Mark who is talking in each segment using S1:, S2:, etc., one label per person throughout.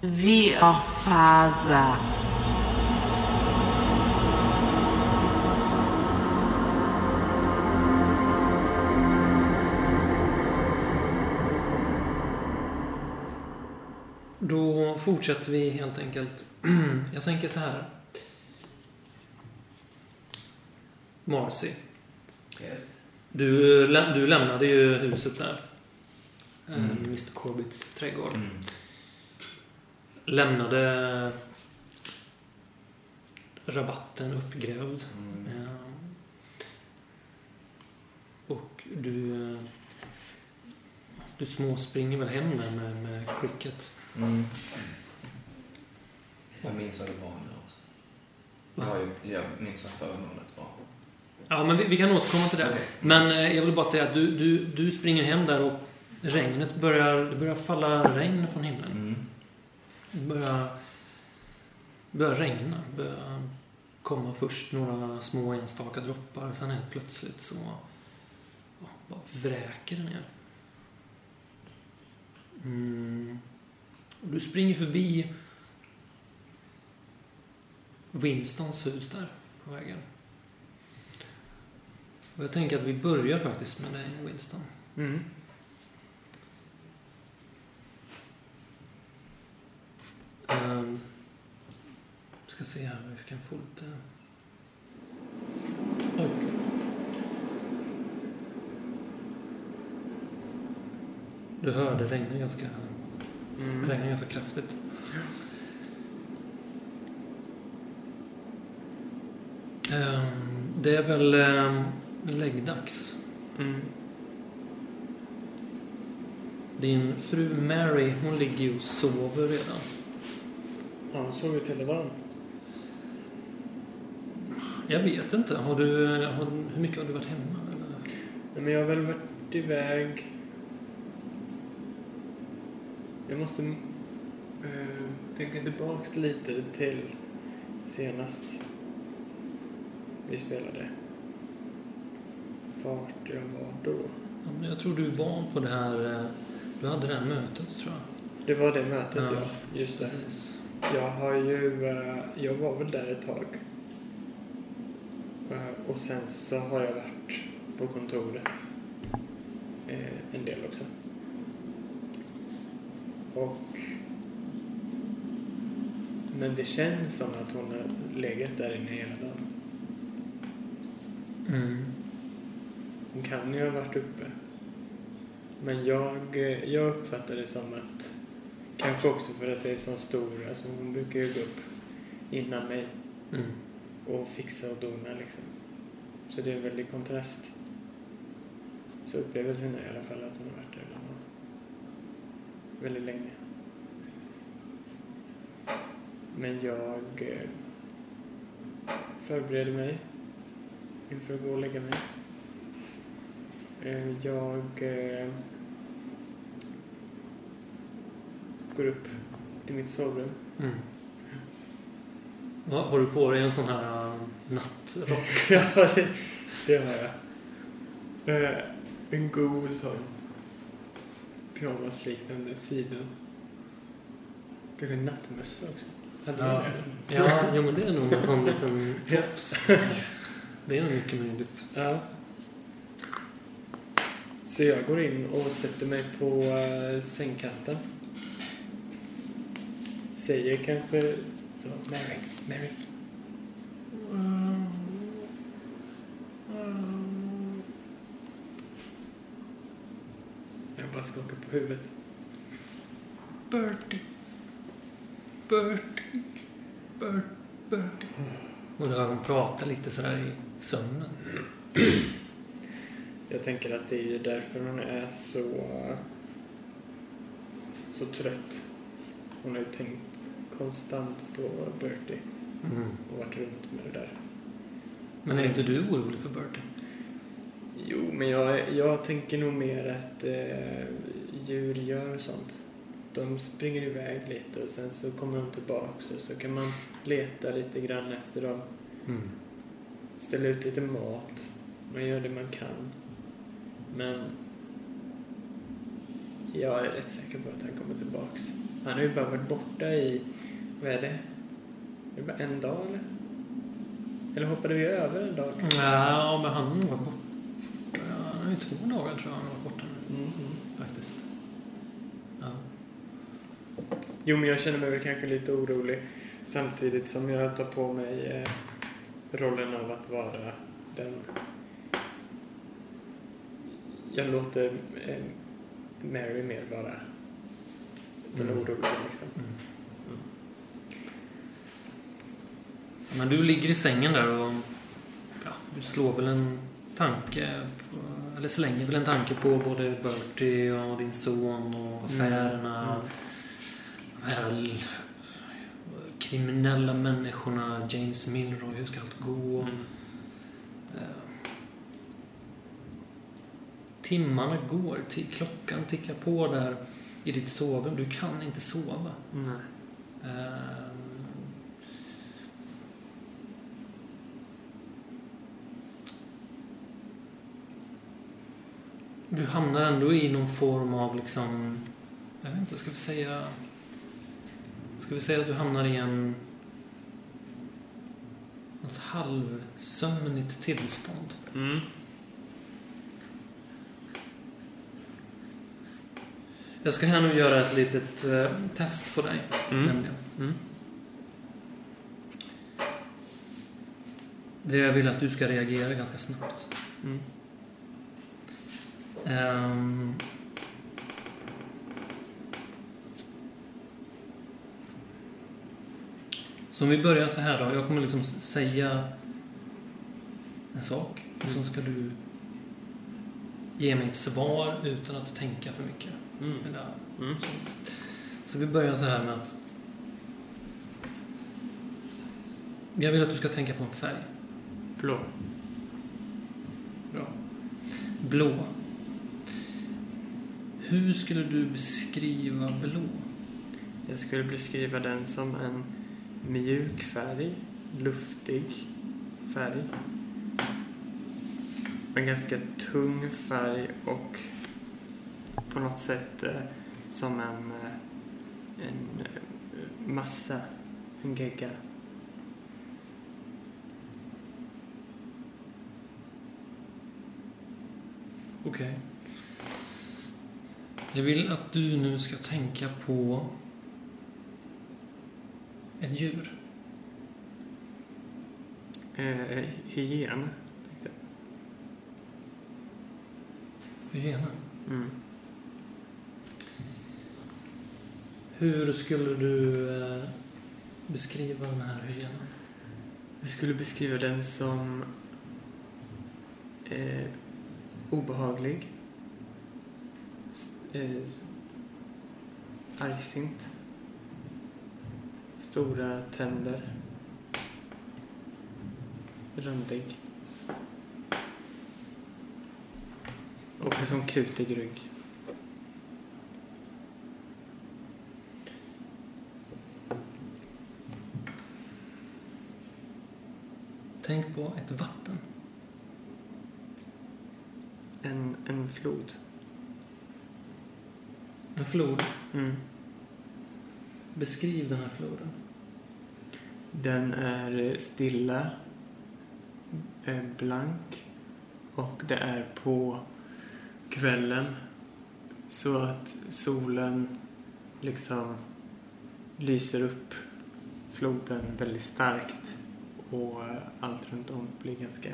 S1: Viorfaza.
S2: Då fortsätter vi helt enkelt. Jag tänker så här. Marcy.
S3: Yes.
S2: Du, du lämnade ju huset där. Eh,
S3: Mm.
S2: Mr Corbetts trädgård.
S3: Mm.
S2: Lämnade rabatten uppgrävd.
S3: Mm.
S2: Och du... Du småspringer väl hem där med, med cricket.
S3: Mm. Jag minns vad det var nu också. Jag, jag minns vad förmånet var.
S2: Ja, men vi, vi kan återkomma till det.
S3: Okej.
S2: Men eh, jag vill bara säga att du, du, du springer hem där och regnet börjar, det börjar falla regn från himlen.
S3: Mm.
S2: Det börjar, regna. Det börjar komma först några små enstaka droppar. Sen helt plötsligt så ja, bara vräker det ner. Mm. Och du springer förbi Winstons hus där på vägen. Och jag tänker att vi börjar faktiskt med dig, Winston.
S4: Mm.
S2: Um, ska se här om vi kan få lite... Oj. Du hörde regna ganska,
S4: Mm.
S2: regna ganska kraftigt. Ehm, det är väl um, läggdags.
S4: Mm.
S2: Din fru Mary, hon ligger ju och sover redan.
S4: Ja, hon sov ut hela dagen.
S2: Jag vet inte. Har du, har, hur mycket har du varit hemma? Eller?
S4: Nej, men jag har väl varit iväg... Jag måste eh, tänka tillbaks lite till senast vi spelade. Vart jag var då.
S2: Ja, men jag tror du var på det här... eh, Du hade det här mötet, tror jag.
S4: Det var det mötet,
S2: Ja.
S4: ja. Just det.
S2: Precis.
S4: Jag har ju... eh, Jag var väl där ett tag. Eh, Och sen så har jag varit på kontoret eh, en del också. Och... Men det känns som att hon har legat där inne hela dagen.
S2: Mm.
S4: Hon kan ju ha varit uppe. Men jag, jag uppfattar det som att Kanske också för att det är så stor, alltså hon brukar ju gå upp innan mig
S2: Mm.
S4: och fixa och dona liksom. Så det är en väldig kontrast. Så upplevelsen är i alla fall att hon har varit där. Väldigt länge. Men jag eh, förbereder mig inför att gå och lägga mig. Eh, jag eh, går upp till mitt sovrum.
S2: Mm. Har du på dig en sån här uh, nattrock?
S4: ja, det, det har jag. Eh, en god sån pyjamasliknande siden. Kanske en nattmössa också.
S2: Ja. Ja, jo, men det är nog en sån liten tofs. Det är nog mycket möjligt.
S4: Ja. Så jag går in och sätter mig på uh, sängkanten. Säger kanske så, Mary, Mary. Jag bara skakar på huvudet.
S2: Bertie. Bertie. Bert, Bertie. Och då hör hon prata lite sådär i sömnen.
S4: Jag tänker att det är ju därför hon är så, så trött. Hon har ju tänkt konstant på Bertie
S2: Mm.
S4: och varit runt med det där.
S2: Men är inte du orolig för Bertie?
S4: Jo, men jag, jag tänker nog mer att eh, djur gör sånt. De springer iväg lite och sen så kommer de tillbaks och så kan man leta lite grann efter dem.
S2: Mm.
S4: Ställa ut lite mat. Man gör det man kan. Men jag är rätt säker på att han kommer tillbaks. Han har ju bara varit borta i, vad är det? Är det bara en dag eller? Eller hoppade vi över en dag?
S2: Ja, men han var borta. Han är ju två dagar tror jag han var borta nu.
S4: Mm.
S2: Faktiskt. Ja.
S4: Jo, men jag känner mig väl kanske lite orolig samtidigt som jag tar på mig eh, rollen av att vara den... Jag låter eh, Mary mer vara den
S2: Mm.
S4: oroliga liksom.
S2: Mm. Men du ligger i sängen där och ja, du slår väl en tanke, på, eller slänger väl en tanke på både Bertie och din son och affärerna.
S4: Mm.
S2: De här kriminella människorna, James Milroy, hur ska allt gå?
S4: Mm.
S2: Eh, Timmarna går, till klockan tickar på där i ditt sovrum. Du kan inte sova.
S4: Nej.
S2: Eh, Du hamnar ändå i någon form av liksom... Jag vet inte, ska vi säga... Ska vi säga att du hamnar i en... Något halvsömnigt tillstånd.
S4: Mm.
S2: Jag ska här nu göra ett litet eh, test på dig.
S4: Mm.
S2: Nämligen.
S4: Mm.
S2: Det jag vill att du ska reagera ganska snabbt.
S4: Mm.
S2: Ehm. Så om vi börjar så här då. Jag kommer liksom säga en sak. Och så ska du ge mig ett svar utan att tänka för mycket.
S4: Mm.
S2: Eller,
S4: Mm.
S2: så. så vi börjar så här med att jag vill att du ska tänka på en färg.
S4: Blå.
S2: Bra. Blå. Hur skulle du beskriva blå?
S4: Jag skulle beskriva den som en mjuk färg, luftig färg. En ganska tung färg och på något sätt eh, som en, eh, en eh, massa, en gegga.
S2: Okej. Jag vill att du nu ska tänka på ett djur.
S4: Eh, tänkte
S2: Hyena.
S4: jag. Mm.
S2: Hur skulle du eh, beskriva den här hyenan?
S4: Jag skulle beskriva den som eh, obehaglig, eh, argsint, stora tänder, randig och en sån kutig rygg.
S2: Tänk på ett vatten.
S4: En, en flod.
S2: En flod.
S4: Mm.
S2: Beskriv den här floden.
S4: Den är stilla, eh, blank och det är på kvällen så att solen liksom lyser upp floden väldigt starkt och eh, allt runt om blir ganska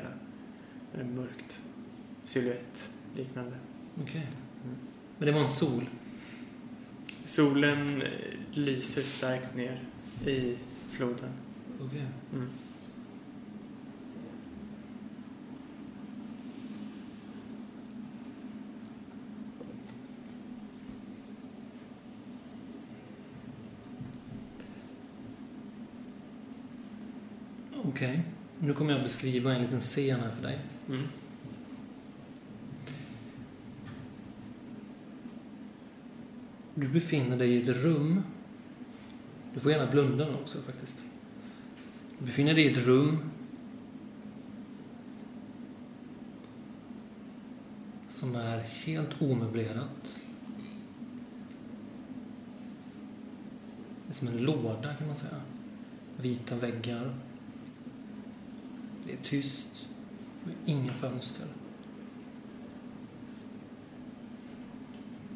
S4: eh, mörkt. Silhuett liknande.
S2: Okej.
S4: Mm.
S2: Men det var en sol.
S4: Solen lyser starkt ner i floden.
S2: Okej.
S4: Mm.
S2: Okej. Nu kommer jag beskriva en liten scen här för dig.
S4: Mm.
S2: Du befinner dig i ett rum. Du får gärna blunda nu också faktiskt. Du befinner dig i ett rum. Som är helt omöblerat. som en låda kan man säga. Vita väggar. Det är tyst. och Inga fönster.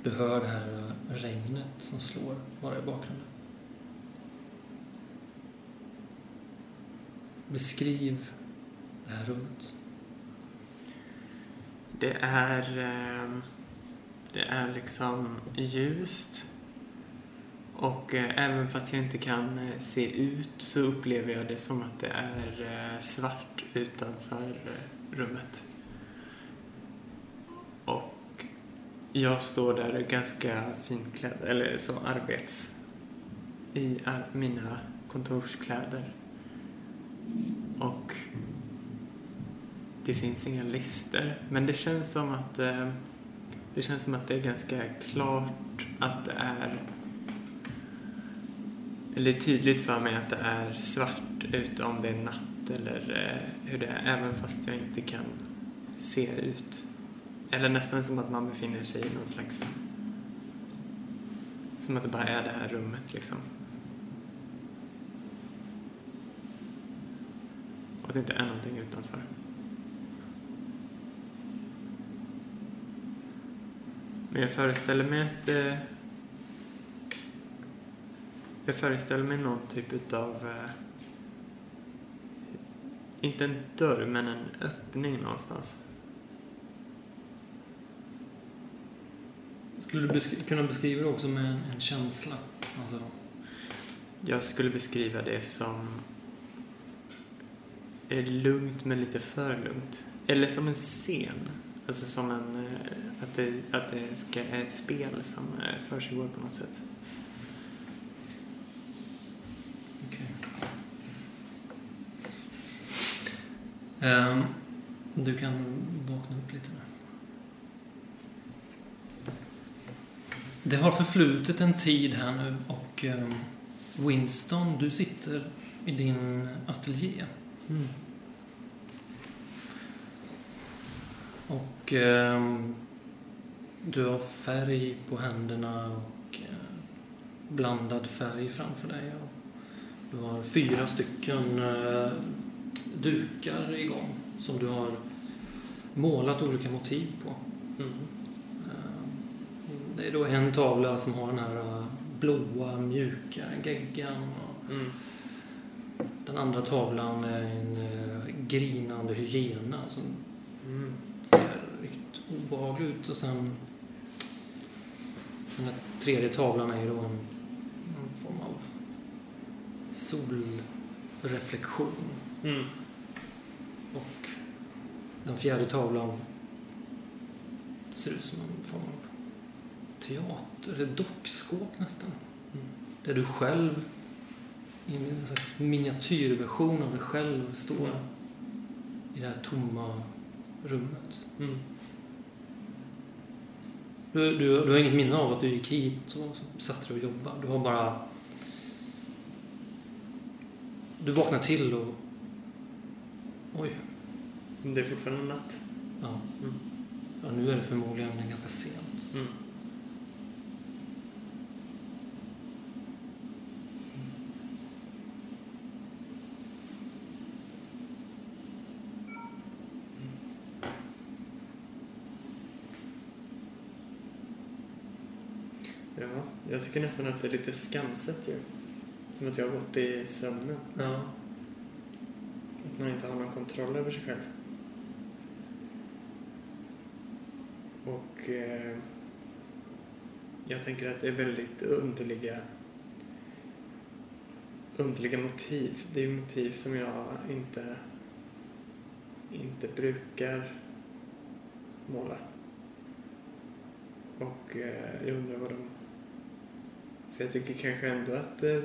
S2: Du hör det här äh, regnet som slår bara i bakgrunden. Beskriv det här rummet.
S4: Det är... Äh, det är liksom ljust. Och eh, även fast jag inte kan eh, se ut så upplever jag det som att det är eh, svart utanför eh, rummet. Och jag står där ganska finklädd, eller så arbets... I ar mina kontorskläder. Och det finns inga lister. Men det känns som att eh, det känns som att det är ganska klart att det är väldigt tydligt för mig att det är svart ute om det är natt eller eh, hur det är, även fast jag inte kan se ut. Eller nästan som att man befinner sig i någon slags... Som att det bara är det här rummet liksom. Och att det inte är någonting utanför. Men jag föreställer mig att eh, jag föreställer mig någon typ utav eh, inte en dörr, men en öppning någonstans.
S2: Skulle du besk kunna beskriva det också med en, en känsla? Alltså,
S4: Jag skulle beskriva det som är lugnt men lite för lugnt. Eller som en scen. Alltså som en, eh, att det, att det ska, är ett spel som eh, försiggår på något sätt.
S2: Ehm, du kan vakna upp lite nu. Det har förflutit en tid här nu och ehm, Winston, du sitter i din ateljé.
S4: Mm.
S2: Och ehm, du har färg på händerna och eh, blandad färg framför dig. Och du har fyra stycken eh, dukar igång som du har målat olika motiv på.
S4: Mm.
S2: Eh, Det är då en tavla som har den här eh, blåa, mjuka geggan.
S4: Mm.
S2: den andra tavlan är en eh, grinande hyena som
S4: Mm.
S2: ser riktigt obehaglig ut. Och sen den tredje tavlan är ju då en, en form av solreflektion.
S4: Mm.
S2: Och den fjärde tavlan ser ut som en form av teater, eller dockskåp nästan.
S4: Mm.
S2: Där du själv, i en miniatyrversion av dig själv, står
S4: Mm.
S2: i det här tomma rummet.
S4: Mm.
S2: Du, du, du har inget minne av att du gick hit och satte dig och jobbade. Du har bara... Du vaknar till och... Oj.
S4: Det är fortfarande natt.
S2: Ja.
S4: Mm.
S2: ja nu är det förmodligen ganska sent.
S4: Mm. Ja, jag tycker nästan att det är lite skamset ju. Som att jag har gått i sömnen.
S2: Ja.
S4: Att man inte har någon kontroll över sig själv. Och eh, jag tänker att det är väldigt underliga underliga motiv. Det är motiv som jag inte inte brukar måla. Och eh, jag undrar vad de... För jag tycker kanske ändå att eh,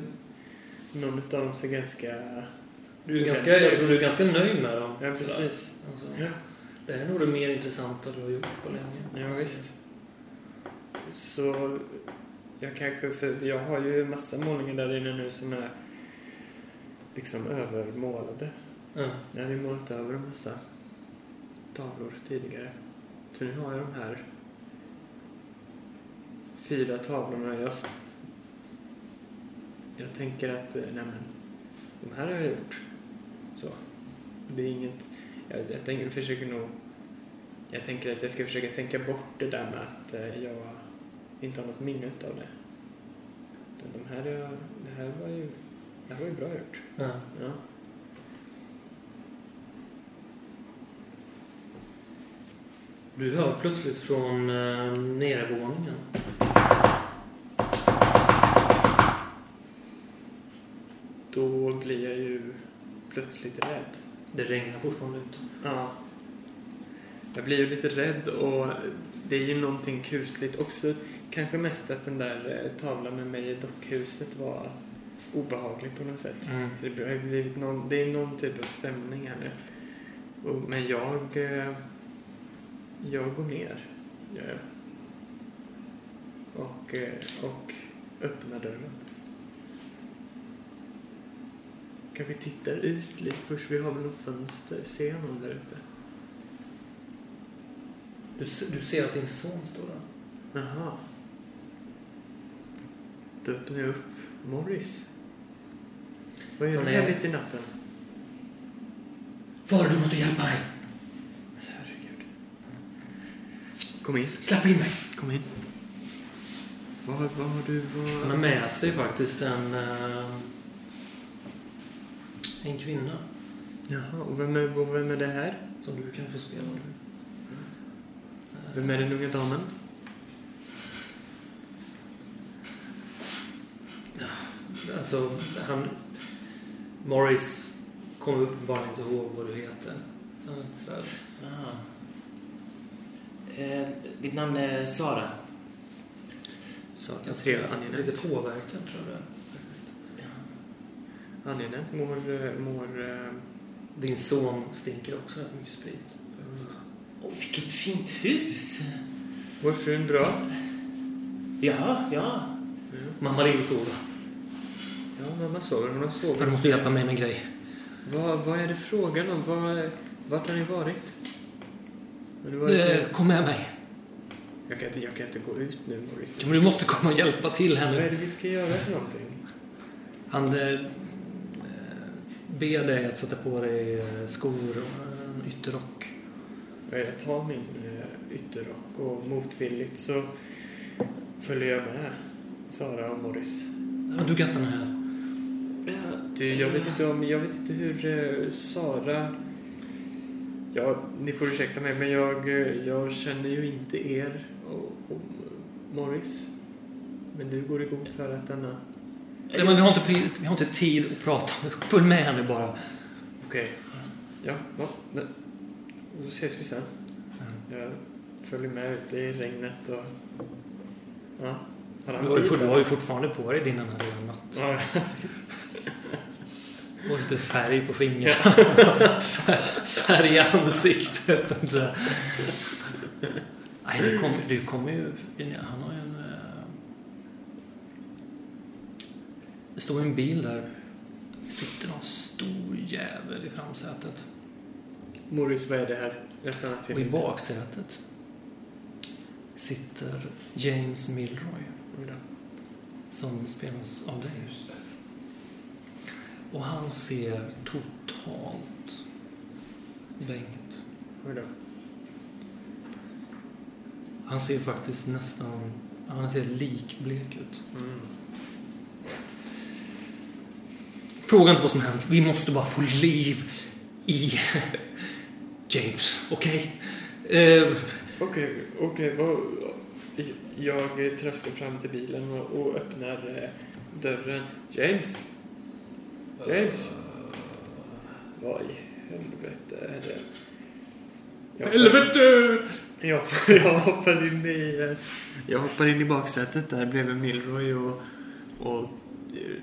S4: någon av dem ser ganska...
S2: Du är ganska, jag tror du är ganska nöjd med dem.
S4: Ja, precis.
S2: Alltså,
S4: Ja.
S2: det här är nog det mer intressanta du har gjort på länge.
S4: Ja, visst. Så jag kanske, för jag har ju massa målningar där inne nu som är liksom övermålade.
S2: Ja.
S4: Jag hade ju målat över en massa tavlor tidigare. Så nu har jag de här fyra tavlorna. Jag, jag tänker att, eh, nej men, de här har jag gjort. Så. Det är inget, jag, jag tänker, försöker nog, jag tänker att jag ska försöka tänka bort det där med att eh, jag inte har något minne av det. De här, är- det här var ju, det här var ju bra gjort.
S2: Ja.
S4: Ja.
S2: Du hör plötsligt från eh, nedervåningen.
S4: Då blir jag ju plötsligt rädd.
S2: Det regnar fortfarande ute.
S4: Ja. Jag blir ju lite rädd och det är ju någonting kusligt också. Kanske mest att den där eh, tavlan med mig i dockhuset var obehaglig på något sätt.
S2: Mm.
S4: Så det har blivit någon, det är någon typ av stämning här nu. Och, men jag, eh, jag går ner. gör jag. Och, eh, och öppnar dörren. Kanske tittar ut lite först. Vi har väl något fönster. Ser jag någon där ute?
S2: Du, du ser att din son står där.
S4: Jaha. Då öppnar jag upp Morris. Vad gör du här
S2: är-
S4: mitt i natten?
S2: Far, du måste hjälpa mig!
S4: Herregud. Kom in.
S2: Släpp in mig!
S4: Kom in. Vad, vad har du... Vad...
S2: Han har med sig faktiskt en... eh, en kvinna
S4: Jaha, och vem är, och vem är det här?
S2: som du kan få spela nu.
S4: Vem är den unga damen?
S2: Alltså, han... Morris kommer uppenbarligen inte ihåg vad du heter. Så han är lite sådär...
S1: Eh, mitt namn är Sara.
S4: Så,
S2: Ganska.
S4: Angenämt.
S2: lite påverkad tror jag.
S4: Angenämt. Mår... eh, mår eh,
S2: Din son stinker också rätt mycket sprit. Faktiskt.
S1: Åh, vilket fint hus!
S4: mår frun bra?
S1: Ja, ja.
S4: Ja.
S2: Mamma ligger och sover.
S4: Ja, mamma sover. Hon har
S2: För du
S4: sovit.
S2: måste hjälpa mig med en grej.
S4: Vad, vad är det frågan om? Vad, vart har ni varit? Har du varit
S2: Det, kom med mig.
S4: jag, kan inte, jag kan inte gå ut nu, Morris.
S2: Men du måste komma och hjälpa till här
S4: Vad är
S2: nu.
S4: det vi ska göra för någonting?
S2: Han ber dig att sätta på dig eh, skor och en ytterrock.
S4: Ja, Jag tar min eh, ytterrock och motvilligt så följer jag med Sara och Morris.
S2: Du kan stanna här.
S1: ja.
S4: Du, jag vet inte om, jag vet inte hur eh, Sara... Ja, ni får ursäkta mig, men jag, jag känner ju inte er och, och Morris. Men du går i god för att denna...
S2: Men vi, har inte, vi har inte tid att prata. Följ med henne bara.
S4: Okej. Ja, ja, men, då ses vi sen. Jag följer med ute i regnet och... Ja. Har
S2: Du har, ju, du har ju fortfarande på dig din här lilla natt.
S4: Ja,
S2: Och lite färg på fingrarna. färg i ansiktet. Nej, det kommer kommer ju... Han har ju en... eh, Det står en bil där. Det sitter någon stor jävel i framsätet.
S4: Morris, vad är det här?
S2: Och i baksätet sitter James Milroy som spelas av dig. Och han ser totalt
S4: då.
S2: Han ser faktiskt nästan... Han ser likblek ut.
S4: Mm.
S2: Fråga inte vad som hänt. Vi måste bara få liv i James. Okej? Eh,
S4: Okej, okej. Jag traskar fram till bilen och, och öppnar eh, dörren. James? James? Vad i helvete är det? Jag hoppar-
S2: Helvete!
S4: Jag, jag hoppar in i... eh, Jag hoppar in i baksätet där bredvid Milroy och, och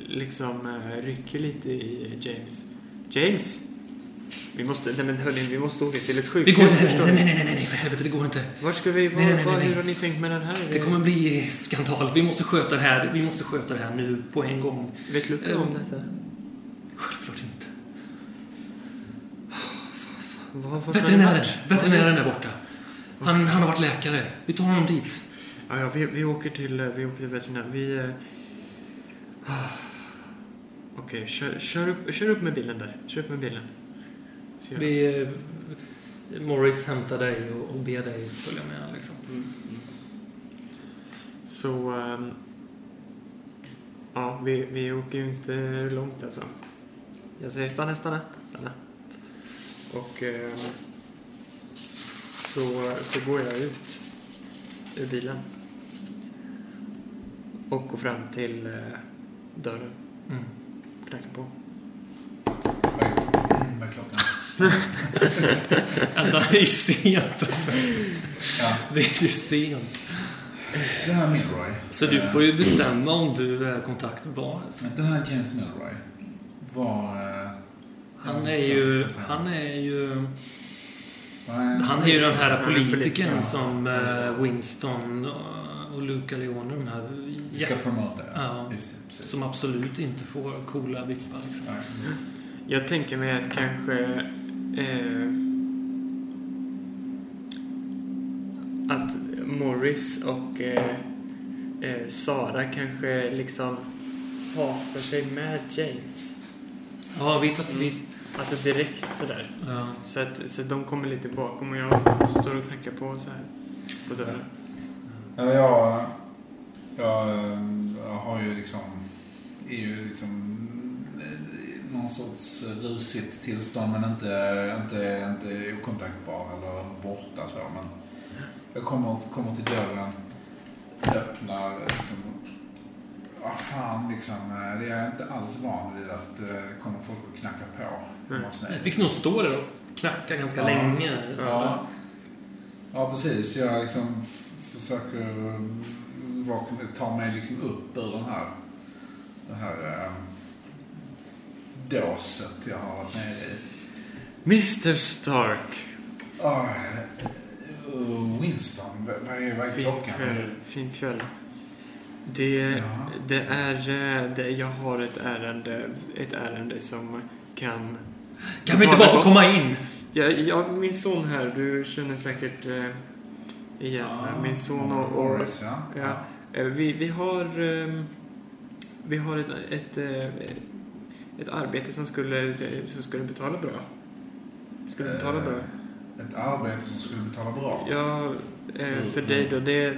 S4: liksom eh, rycker lite i James. James! Vi måste, nej men hörni, vi måste åka till ett
S2: Vi
S4: sjukhus.
S2: går... Nej,
S4: förstår
S2: nej, nej, nej, nej, nej, för helvete. Det går inte.
S4: Var ska vi, var,
S2: Nej, nej, nej, nej.
S4: hur har ni tänkt med den här?
S2: Det kommer bli skandal. Vi måste sköta det här. Vi måste sköta det här nu på en gång.
S4: Vet Luca om
S2: Eh,
S4: detta?
S2: Självklart inte.
S4: Var, var
S2: Veterinären. Veterinären där borta. Han, han har varit läkare. Vi tar honom dit.
S4: Ja, ja vi, vi åker till, eh, vi åker till veterinären. Vi... Okej, kör, kör, upp, kör upp med bilen där. Kör upp med bilen.
S2: Vi, eh, Morris hämtar dig och, och ber dig följa med. Liksom.
S4: Mm, mm. Så... ehm, ja, vi, vi åker ju inte långt alltså. Jag säger stanna, stanna, stanna. Och ehm, så, så går jag ut ur bilen. Och går fram till eh, dörren.
S2: Mm.
S4: Knackar på.
S5: Vad är- är klockan?
S2: Vänta, det är ju sent alltså.
S5: Ja,
S2: Det är ju sent.
S5: den här Milroy.
S2: Så du
S5: eh,
S2: får ju bestämma om du är kontaktbar. Alltså.
S5: Den här James Milroy var... eh,
S2: Han
S5: ja,
S2: är ju... Han är ju... Han är ju den här politikern
S4: politiker.
S2: som eh, Winston och- Luca Leone, de här
S5: Vi ska promota, ja.
S2: Ja.
S5: Just det,
S2: som absolut inte får coola vippar liksom.
S5: Nej.
S4: Jag tänker mig att kanske... Eh, att Morris och eh, eh, Sara kanske liksom hasar sig med James.
S2: Ja, vi tar... Vi,
S4: Alltså direkt sådär.
S2: ja.
S4: Så att så de kommer lite bakom och jag står och knackar på så här på dörren.
S5: Ja, jag, jag, jag har ju liksom, är ju liksom eh, någon sorts rusigt tillstånd men inte, inte, inte okontaktbar eller borta så. Men jag kommer, kommer till dörren, öppnar liksom, vad fan liksom, eh, det är jag inte alls van vid att eh, det kommer folk och knackar på
S4: Mm.
S5: hos mig.
S2: Fick nog stå där och knacka ganska
S5: Ja.
S2: länge.
S5: Ja. ja, precis. Jag liksom försöker vakna, ta mig liksom upp ur den här, det här eh, dåset jag har varit nere i.
S4: Mr Stark.
S5: Eh, Winston, vad är, vad är
S4: Fin
S5: klockan?
S4: kväll. Fin kväll. Det,
S5: Ja.
S4: det är... eh, Det, jag har ett ärende, ett ärende som kan...
S2: Kan vi inte bara få komma in?
S4: Ja, ja, min son här, du känner säkert eh, igen
S5: Ja,
S4: min son och... och
S5: Morris, ja.
S4: ja. eh, vi, vi har... ehm, vi har ett, ett, eh, ett arbete som skulle, som skulle betala bra. Skulle betala bra.
S5: Eh, Ett arbete som skulle betala bra.
S4: Ja, eh, för dig då. Det,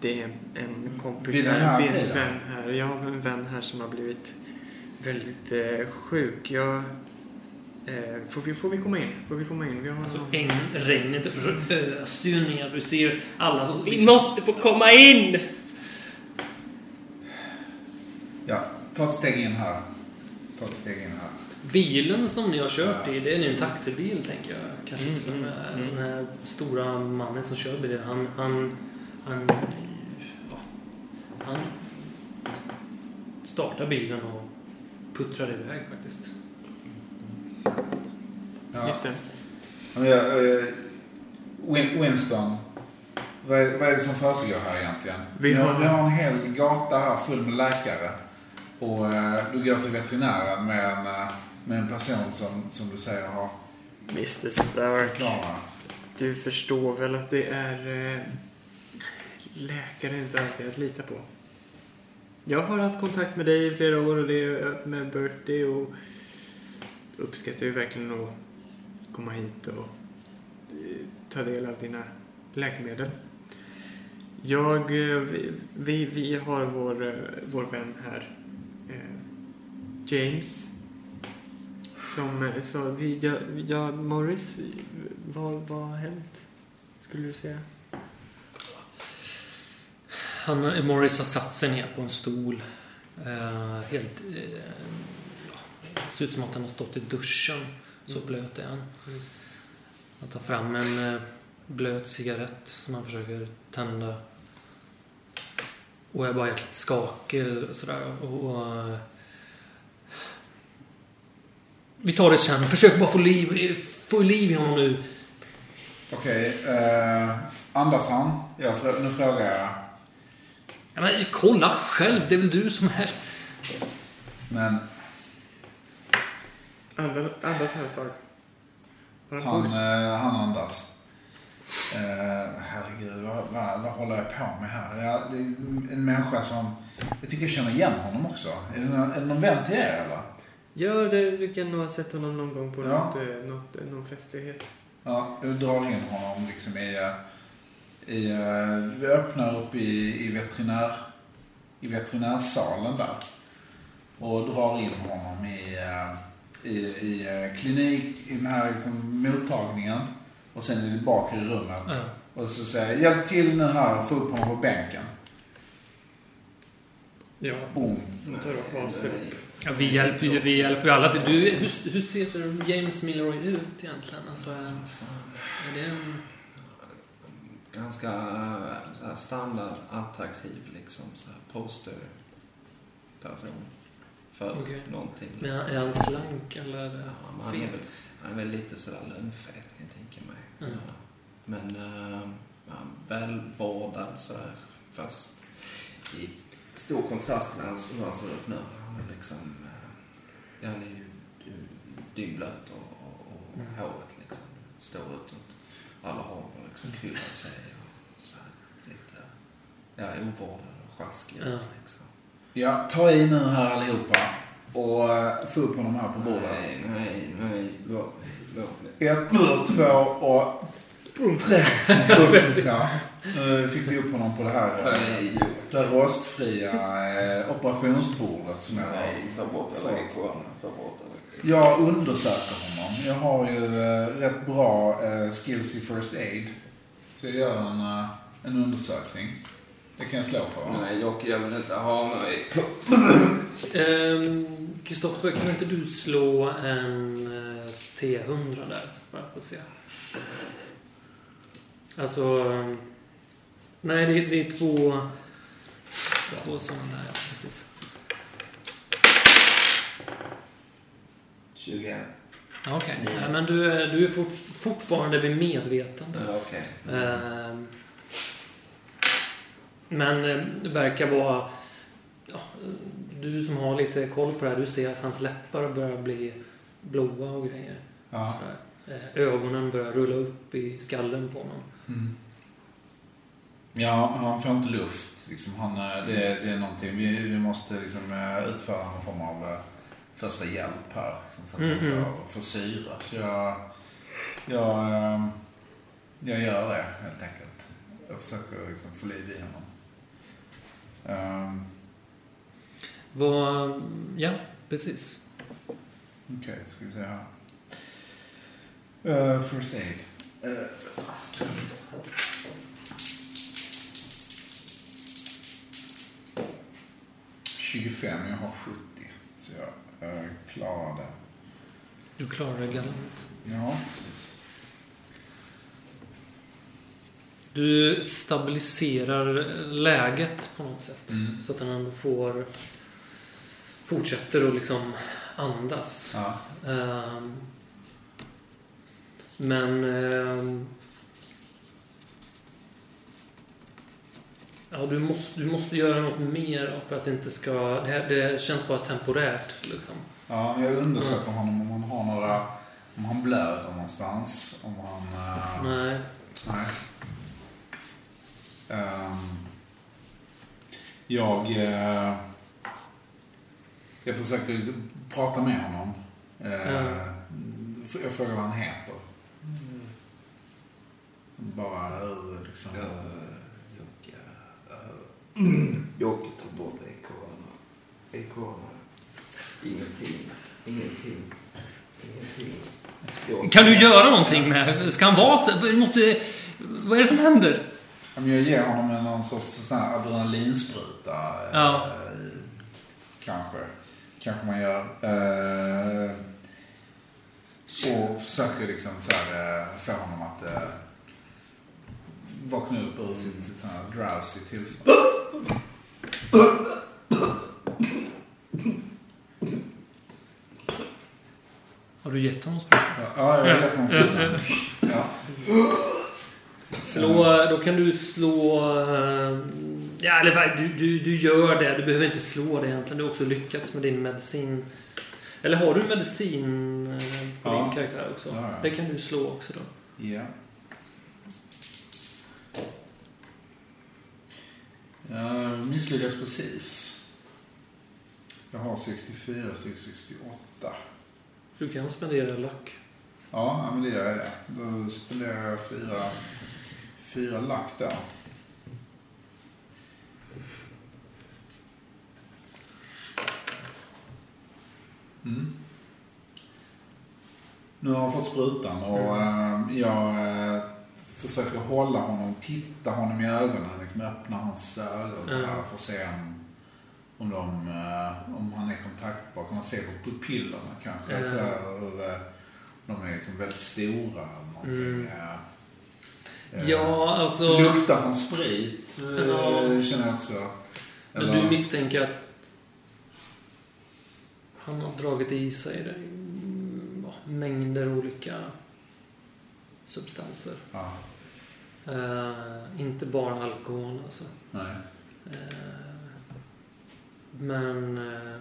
S4: det är en kompis här, en vän här. Jag har en vän här som har blivit väldigt eh, sjuk. Jag, eh, får, vi, får vi komma in? Får vi komma in? Vi har
S2: Alltså, äng, regnet öser ju ner. Du ser alla som...
S4: Vi måste få komma in!
S5: Ja, ta ett steg in här. Ta ett steg in här.
S2: Bilen som ni har kört i, det är ju en taxibil tänker jag. Kanske
S4: Mm,
S2: till och med.
S4: mm, mm.
S2: Den här stora mannen som kör bilen, han... Han... Han, ja, han startar bilen och puttrar iväg faktiskt.
S5: Ja.
S4: Just det.
S5: Men eh, Win- Winston, vad är, vad är det som försiggår här egentligen?
S4: Vi
S5: har, vi har en hel gata här full med läkare. Och eh, du går till veterinären med en, eh, med en person som, som du säger har
S4: Mr Stark,
S5: förklarat.
S4: du förstår väl att det är... Eh, läkare är inte alltid att lita på. Jag har haft kontakt med dig i flera år och det med Bertie och uppskattar ju verkligen att komma hit och eh, ta del av dina läkemedel. Jag, eh, vi, vi, vi har vår, eh, vår vän här, James. Som, så vi, ja, ja, Morris, vad, vad har hänt? Skulle du säga?
S2: Han, Morris har satt sig ner på en stol. Helt ser ut som att han har stått i duschen. Så blöt är han.
S4: Mm.
S2: Han tar fram en eh, blöt cigarett som han försöker tända. Och är bara jäkligt skakig och sådär. Och, eh, vi tar det sen. Försök bara få liv, få liv i honom nu.
S5: Okej, eh, andas han? Jag, nu frågar jag.
S2: Ja, men kolla själv, det är väl du som är...
S5: Men
S4: Andas, andas här stark. Han
S5: han, eh, han andas. Eh, herregud, vad, vad, vad håller jag på med här? Jag, det är en människa som... Jag tycker jag känner igen honom också. Är det någon, är det någon vän till er eller?
S4: Ja, det, du kan nog ha sett honom någon gång på
S5: Ja.
S4: något, eh, något, eh, någon festlighet.
S5: Ja, jag drar in honom liksom i... eh, i vi öppnar upp i, i, veterinär, i veterinärsalen där. Och drar in honom i, i, i eh, klinik, i den här liksom, mottagningen. Och sen i det bakre rummet.
S2: Ja.
S5: Och så säger jag, hjälp till nu här och få upp honom på bänken.
S4: Ja.
S5: Boom.
S2: Ja, vi hjälper ju vi hjälper ju alla till. Du, hur, hur ser James Milroy ut egentligen? Alltså, är, är det en...
S3: Ganska här standard, attraktiv liksom. Så här poster person. För
S2: Okej.
S3: någonting.
S2: Men
S3: Liksom.
S2: är han slank eller
S3: Ja, han, är han är väl lite sådär lönnfet kan jag tänka mig.
S2: Mm.
S3: Ja. Men äh, ja, välvårdad sådär. Fast i stor kontrast med hur han ser ut nu. Han är liksom... Ja, han är ju dyngblöt och, och, och
S2: Mm.
S3: håret liksom står utåt. Alla har liksom kryllat sig och så här, lite ja, ovårdad och sjaskig
S2: Ja.
S3: liksom.
S5: Ja, ta i nu här allihopa. Och eh, få upp honom här på bordet.
S3: Nej, nej, nej. Låt mig.
S5: Ett, två och tre.
S2: Precis.
S5: ja. Nu fick vi upp honom på det här, eh,
S3: Nej,
S5: det rostfria eh, operationsbordet som jag har.
S3: Nej, ta bort ikoner. Ta bort
S5: Jag undersöker honom. Jag har ju rätt bra skills i first aid. Så jag gör en, en undersökning. Det kan jag slå för. va?
S3: Nej, Jocke, jag vill inte ha mig.
S2: Ehm, Kristoffer, kan inte du slå en eh, T100 där? Bara för att se. Alltså... ehm, Nej, det, det är två... Två sådana där, ja, precis.
S3: 21.
S2: Ja, Okej, Nej, men du, är- du är fort, fortfarande vid medvetande.
S3: Ja, okej.
S2: Ehm, Men eh, det verkar vara... Ja, du som har lite koll på det här, du ser att hans läppar börjar bli blåa och grejer.
S5: Ja.
S2: Eh, Ögonen börjar rulla upp i skallen på honom.
S5: Mm. Ja, han får inte luft. Liksom, han, eh, det, det är någonting. Vi, vi måste liksom, eh, utföra någon form av första hjälp här. Liksom, så att
S2: Mm,
S5: han
S2: mm.
S5: får, får syre. Så jag, jag, eh, jag gör det helt enkelt. Jag försöker liksom, få liv i honom. Um,
S2: Vad... Ja, precis.
S5: Okej, ska vi se här. Uh, first aid. Uh, 25, jag har 70. Så jag uh, klarar det.
S2: Du klarar det galant.
S5: Ja, precis.
S2: Du stabiliserar läget på något sätt.
S5: Mm.
S2: Så att han ändå får... Fortsätter att liksom andas.
S5: Ja.
S2: Ehm, men... ehm, ja, du måste, du måste göra något mer för att det inte ska... Det, här, det känns bara temporärt liksom.
S5: ja, jag undersöker honom om han har några... Om han blöder någonstans. Om han... eh,
S2: Nej.
S5: Nej. Ehm, jag... eh, jag försöker prata med honom. Eh,
S2: Ja.
S5: Jag frågar vad han heter. Bara ur liksom...
S3: Ja, Jocke. Jocke tar bort ikonerna. Ikonerna. Ingenting. Ingenting. Ingenting.
S2: Kan du göra någonting med... Ska han vara så... Måste, vad är det som händer?
S5: Men Jag ger honom en någon sorts sån här adrenalinspruta. eh,
S2: Ja.
S5: Kanske. Kanske man gör. Eh, och försöker liksom så här, eh, få honom att vakna upp ur sitt, sitt sån här drowsy tillstånd.
S2: Har du gett honom sprutan?
S5: Ja, jag har gett honom sprutan. Ja.
S2: Slå, då kan du slå... Eh, ja, eller du, du, du gör det. Du behöver inte slå det egentligen. Du har också lyckats med din medicin. Eller har du medicin eh, på
S5: ja.
S2: din karaktär också?
S5: Ja, ja.
S2: Det kan du slå också då.
S5: Ja. Jag misslyckas precis. Jag har 64 styck 68.
S2: Du kan spendera lack.
S5: Ja, men det gör jag det. Då spenderar jag fyra fyra lack där. Mm. Nu har han fått sprutan och eh, jag eh, försöker hålla honom, titta honom i ögonen, liksom öppna hans ögon så här,
S2: Mm.
S5: för att se om, om, de, eh, om han är kontaktbar. Kan man se på pupillerna kanske?
S2: Mm.
S5: Så här, hur, de är liksom väldigt stora någonting.
S2: Mm.
S5: Eh,
S2: Ja, alltså...
S5: Luktar han sprit? eh,
S2: Ja.
S5: Känner jag också.
S2: Men
S5: Eller-
S2: du misstänker att han har dragit i sig det, mängder olika substanser.
S5: Ja,
S2: Eh, inte bara alkohol alltså.
S5: nej.
S2: Eh, men eh,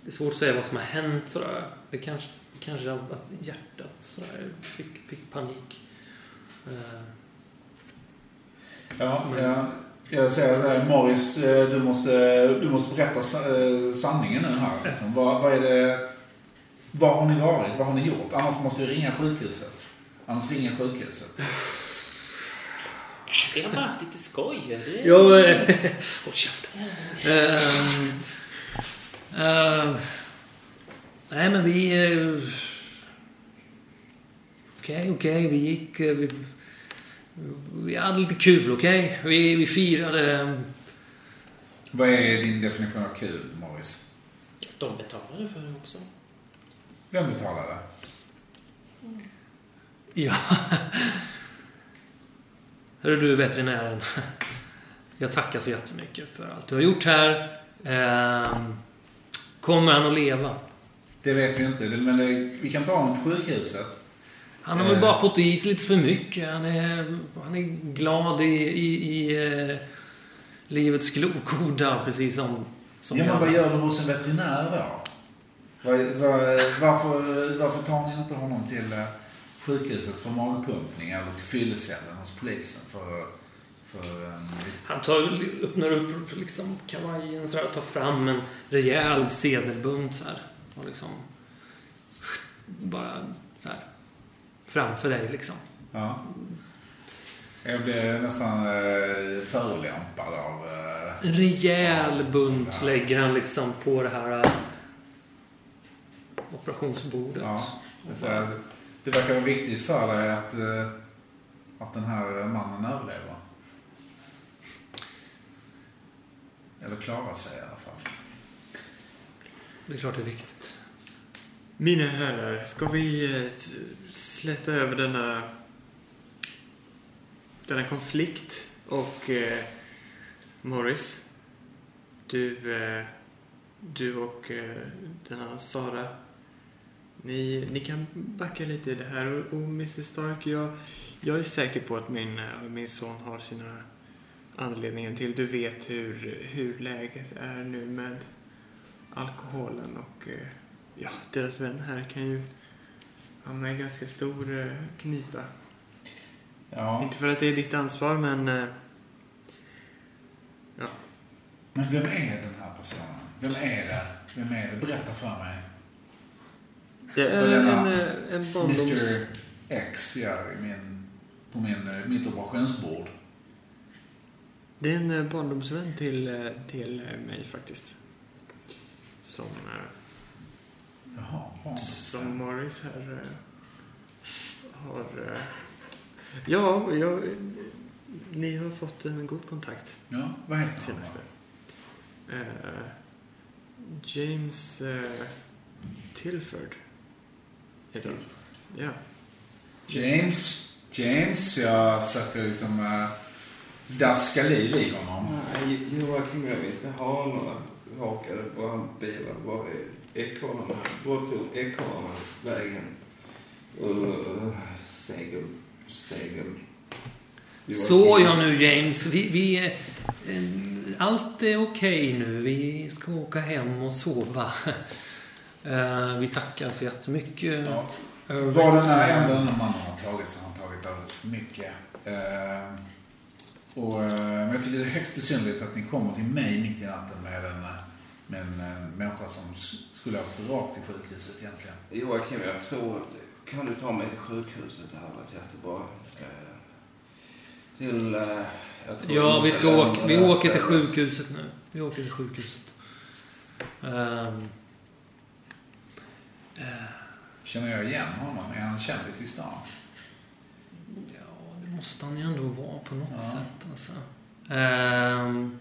S2: det är svårt att säga vad som har hänt sådär. Det kanske, kanske att hjärtat sådär, fick, fick panik. Eh,
S5: Ja, ja. Jag säger här, Morris, eh, du måste, du måste berätta eh, sanningen nu här. Liksom. Vad, vad är det, var har ni varit? Vad har ni gjort? Annars måste vi ringa sjukhuset. Annars ringer sjukhuset.
S1: Vi har bara haft lite skoj. Det är...
S2: Jo, håll käften. Ehm, eh, nej, men vi... eh, Okej, okej, vi gick... eh, vi, vi hade lite kul, okej? Vi, vi firade...
S5: Vad är din definition av kul, Morris?
S1: De betalade för det också.
S5: Vem betalade?
S2: Ja. Hörru du, veterinären. Jag tackar så jättemycket för allt du har gjort här. Ehm, kommer han att leva?
S5: Det vet vi inte, men det, vi kan ta honom till sjukhuset.
S2: Han har väl
S5: Eh.
S2: bara fått i sig lite för mycket. Han är, han är glad i, i, i eh, livets glokoda, precis som, som
S5: ja, men vad gör du hos en veterinär då? Vad, vad, varför, varför tar ni inte honom till eh, sjukhuset för magpumpning eller till fyllecellen hos polisen för, för en
S2: Han tar, öppnar upp liksom kavajen så här, och tar fram en rejäl sedelbunt så här. Och liksom... Bara så här. Framför dig liksom.
S5: Ja. Jag blir nästan eh, förolämpad av... Eh,
S2: rejäl bunt
S5: Ja.
S2: lägger han liksom på det här äh, operationsbordet.
S5: ja. Här, det verkar vara viktigt för dig att, eh, att den här mannen överlever. Eller klarar sig i alla fall.
S2: Det är klart det är viktigt.
S4: Mina herrar, ska vi eh, släta över denna, denna konflikt? Och eh, Morris, du, eh, du och eh, denna Sara, ni, ni kan backa lite i det här. Och, och Mrs Stark, jag, jag är säker på att min, eh, min son har sina anledningar till. Du vet hur, hur läget är nu med alkoholen och eh, ja, deras vän här kan ju hamna i ganska stor eh, knipa.
S5: Ja.
S4: Inte för att det är ditt ansvar, men eh,
S5: Men vem är den här personen? Vem är det? Vem är det? Berätta för mig.
S4: det är en, eh, en barndoms...
S5: Mr X, ja, i min, på min, mitt operationsbord.
S4: Det är en barndomsvän till, till mig faktiskt. Som,
S5: Jaha,
S4: som Morris här eh, har... eh, Ja, jag, ni har fått en god kontakt
S5: Ja, vad heter han?
S4: senaste. Eh, James eh, Tilford heter han. Ja.
S5: James. James, jag försöker liksom äh, daska liv i honom.
S3: Nej, Joakim, jag vill inte ha några rakade brandbilar. Var är ekorrarna? Vart tog ekorrarna vägen? Uh, segel, segel.
S2: Så nu James. Vi, vi, eh, allt är okej nu. Vi ska åka hem och sova. Eh, vi tackar så jättemycket.
S5: Ja.
S2: Irving.
S5: Vad den här ändå den här mannen har tagit så har han tagit alldeles för mycket. Eh, och, eh, men jag tycker det är högst besynnerligt att ni kommer till mig mitt i natten med en, med en, eh, människa som skulle ha åkt rakt till sjukhuset egentligen.
S3: Joakim, jag tror att... Kan du ta mig till sjukhuset? Det här var jättebra. Eh, till... Eh, jag tror
S2: Ja, vi, ska åka, vi åker till sjukhuset nu. Vi åker till sjukhuset. Eh,
S5: Känner jag igen honom? Är han kändis i stan?
S2: ja, det måste han ju ändå vara på något
S5: Ja.
S2: sätt. Alltså. Ehm,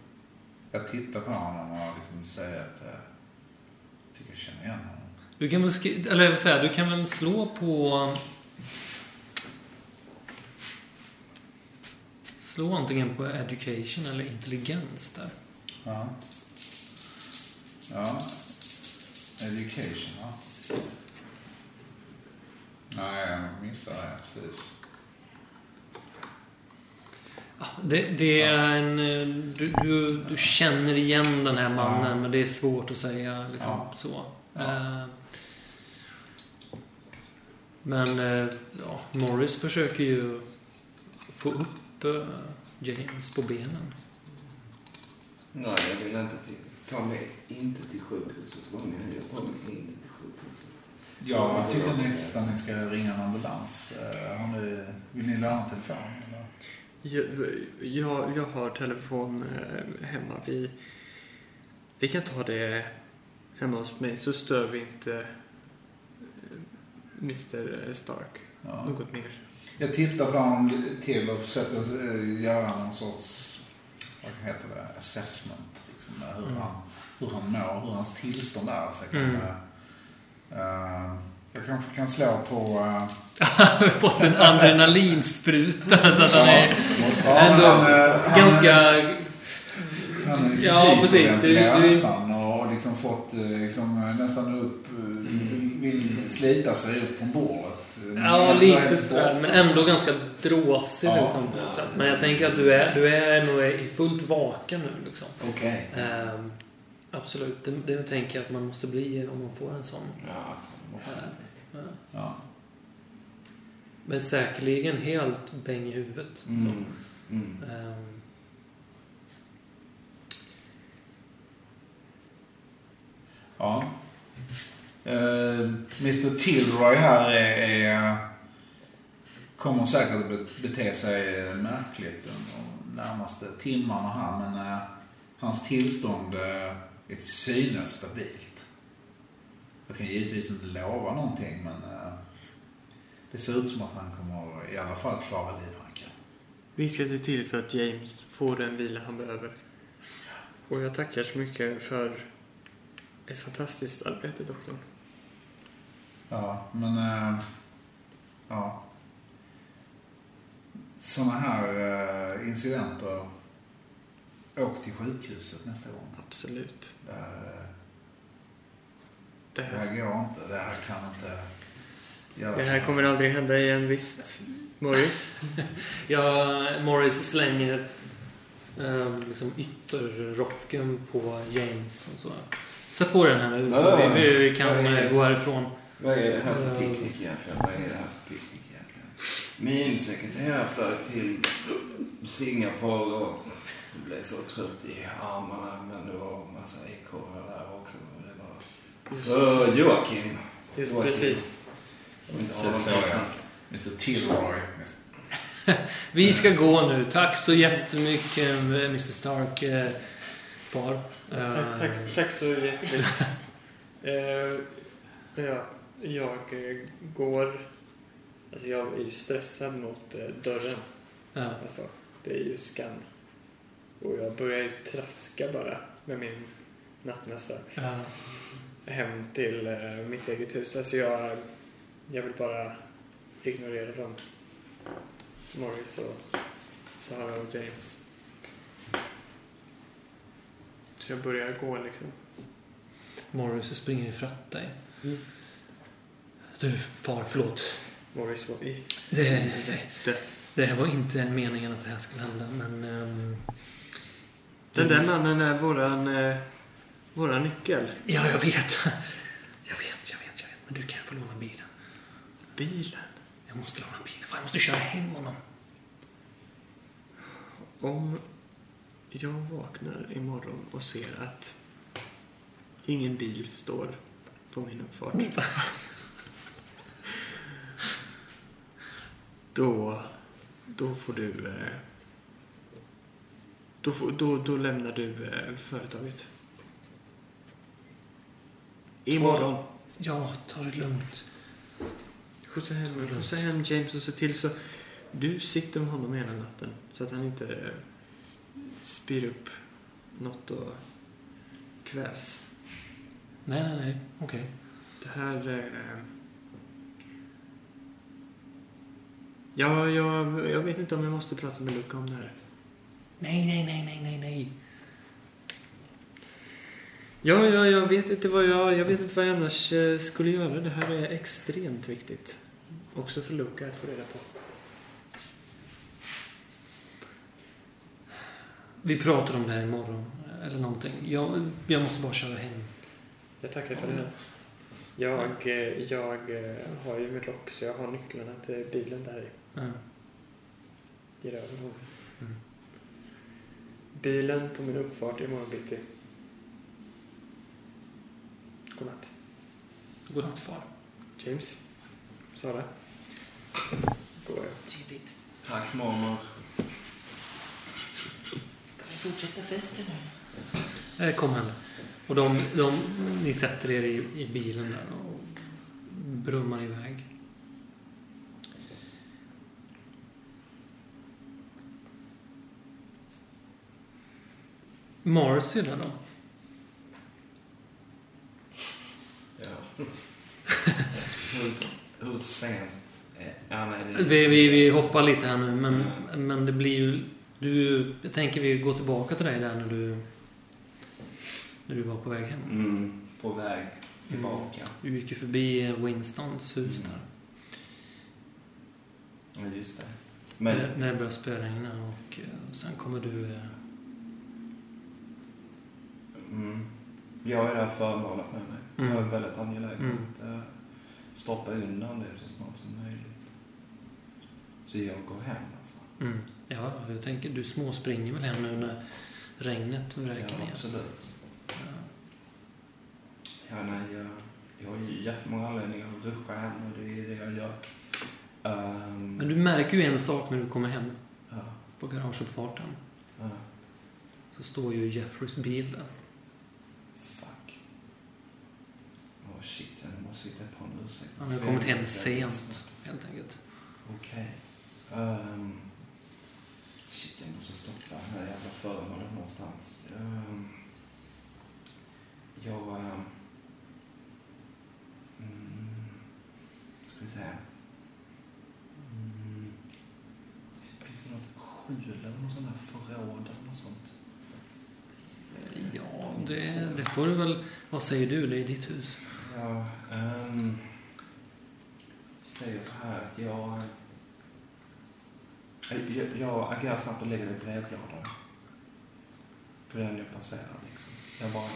S5: Jag tittar på honom och liksom säger att eh, jag tycker jag känner igen honom.
S2: du kan väl skri- eller vad säger jag, du kan väl slå på... Slå antingen på education eller intelligens där.
S5: Ja. Ja. Education, ja. Nej, jag missade det precis.
S2: Det, det är en... Du, du, du känner igen den här mannen,
S5: Ja.
S2: men det är svårt att säga liksom
S5: Ja.
S2: så.
S5: Ja.
S2: Eh, Men eh, ja, Morris försöker ju få upp eh, James på benen.
S3: Nej, jag vill inte till, ta mig inte till sjukhuset. Vad menar du? Jag tar mig inte till sjukhuset.
S5: Ja, jag tycker nästan ni ska ringa en ambulans. Har ni, vill ni låna telefon?
S4: Jag, jag, jag har telefon eh, hemma. Vi, vi kan ta det hemma hos mig så stör vi inte eh, Mr Stark
S5: Ja.
S4: något mer.
S5: Jag tittar på honom till och försöker eh, göra någon sorts, vad heter det, assessment. Liksom, hur,
S2: Mm.
S5: han, hur han mår, hur hans tillstånd är. Så jag, kan,
S2: Mm.
S5: eh, eh, jag kanske kan slå på... eh,
S2: Han har fått en adrenalinspruta så att han är
S5: ja,
S2: ändå
S5: han, eh,
S2: ganska...
S5: Han är
S2: Ja, precis. Du-
S5: Du, och liksom fått eh, liksom, nästan upp, eh, vill, liksom slita sig upp från bordet.
S2: Ja, lite sådär. Men ändå ganska dråsig
S5: Ja.
S2: liksom, på något sätt. Men jag tänker att du är, du är nog i fullt vaken nu liksom.
S3: Okej.
S2: Ehm, absolut. Det, det tänker jag att man måste bli om man får en sån.
S3: Ja,
S2: eh,
S5: Ja.
S2: Men säkerligen helt bäng i huvudet.
S3: Mm. Mm.
S2: Ehm,
S5: Ja. Eh, Mr Tilroy här är, är, kommer säkert att be- bete sig märkligt de närmaste timmarna här. Men eh, hans tillstånd eh, är till synes stabilt. Jag kan givetvis inte lova någonting men eh, det ser ut som att han kommer i alla fall klara livhanken.
S4: Vi ska se till så att James får den vila han behöver. Och jag tackar så mycket för ett fantastiskt arbete, doktorn.
S5: Ja, men... eh, ja. Sådana här eh, incidenter. Åk till sjukhuset nästa gång.
S4: Absolut.
S5: Det här,
S4: Det här,
S5: går inte. Det här kan inte göras.
S4: det här kommer aldrig hända igen, visst? Morris?
S2: Ja, Morris slänger eh, liksom ytterrocken på James och så. Sätt på den här nu så vi, vi, kan eh, gå härifrån.
S3: Vad är det här för
S2: Eh.
S3: picknick egentligen? Vad är det här för picknick egentligen? Min sekreterare flög till Singapore och blev så trött i armarna. Men det var en massa ekorrar där också. Och Det var...
S4: Just,
S3: Uh, Joakim.
S4: just
S3: Joakim.
S4: precis.
S5: Mr Tilroy.
S2: Vi ska gå nu. Tack så jättemycket eh, Mr Stark, eh, far. Eh,
S4: Tack, tack, tack så hjärtligt. Eh, ja, jag eh, går... Alltså jag är ju stressad mot eh, dörren.
S2: Ja.
S4: Alltså, det är ju skam. Och jag börjar ju traska bara med min nattmössa
S2: Ja.
S4: Hem till eh, mitt eget hus. Alltså jag, jag vill bara ignorera dem. Morris och Sara och James. Så jag börjar gå liksom.
S2: Morris springer ifatt dig.
S4: Mm.
S2: Du, far, förlåt.
S4: Morris var i
S2: Det, det här var inte meningen att det här skulle hända, men... ehm,
S4: Den
S2: du-
S4: där mannen är våran, eh, våran nyckel.
S2: Ja, jag vet. Jag vet, jag vet, jag vet. Men du kan få låna bilen.
S4: Bilen.
S2: Jag måste låna bilen, för jag måste köra hem honom.
S4: Om jag vaknar imorgon och ser att ingen bil står på min uppfart. Då, då får du... eh, Då, får, då, då lämnar du eh, företaget. Imorgon.
S2: Ja, ta det lugnt.
S4: Skjutsa hem, skjutsa hem James och se till så du sitter med honom hela natten så att han inte eh, spyr upp något och kvävs.
S2: Nej, nej, nej. Okej.
S4: Det här... Eh... Ja, jag, jag vet inte om jag måste prata med Luca om det här.
S2: Nej, nej, nej, nej, nej, nej.
S4: Ja, ja, jag vet inte vad jag, jag vet inte vad jag annars eh, skulle göra. Det här är extremt viktigt. Också för Luca att få reda på.
S2: Vi pratar om det här imorgon. Eller någonting. Jag, jag måste bara köra hem.
S4: Jag tackar för det här. Jag, eh, jag eh, har ju min rock så jag har nycklarna till bilen där i.
S2: Ja.
S4: Ger över honom.
S2: Mm.
S4: Bilen på min uppfart imorgon bitti. Godnatt.
S2: Godnatt, far.
S4: James. Sara. Går jag.
S1: Trevligt.
S3: Tack mormor.
S1: Ska vi fortsätta festen nu?
S2: Eh, kom hem. Och de, de, ni sätter er i, i bilen där och brummar iväg. Marcy där då?
S3: Ja. hur, hur sent? är- Ja, nej, det...
S2: Vi, vi, vi hoppar lite här nu, men, men det blir ju... Du, jag tänker vi går tillbaka till dig där när du, när du var på väg hem.
S3: Mm, på väg tillbaka.
S2: Du gick ju förbi Winstons hus
S3: Mm.
S2: där.
S3: Ja, just det. Men...
S2: När, när det börjar spöregna och eh, sen kommer du... eh,
S3: Mm. Jag är det här föremålet med mig.
S2: Mm.
S3: Jag är väldigt angelägen
S2: Mm.
S3: att uh, stoppa undan det så snart som möjligt. Så jag går hem alltså.
S2: Mm. Ja, jag tänker du småspringer väl hem nu när regnet vräker
S3: Ja,
S2: ner.
S3: absolut.
S2: Ja.
S3: Ja, nej, jag, jag har ju jättemånga anledningar att duscha hem och det är det jag gör. Ehm,
S2: Men du märker ju en sak när du kommer hem
S3: ja,
S2: på garageuppfarten.
S3: ja,
S2: Så står ju Jeffreys bil där.
S3: fuck. Åh shit, jag måste hitta på en ursäkt.
S2: Han har kommit hem sent, helt enkelt.
S3: Okej. Ehm, shit, jag måste stoppa det här jävla föremålet någonstans. Um, jag... Um, mm, ska vi se. Mm, finns det något skjul eller något sånt här förråd eller något sånt?
S2: Ja, det, det får du väl... Vad säger du? Det är ditt hus.
S3: Ja, um, vi säger så här att jag... Jag, jag agerar snabbt och lägger det i brevlådan. På den jag passerar liksom. Jag bara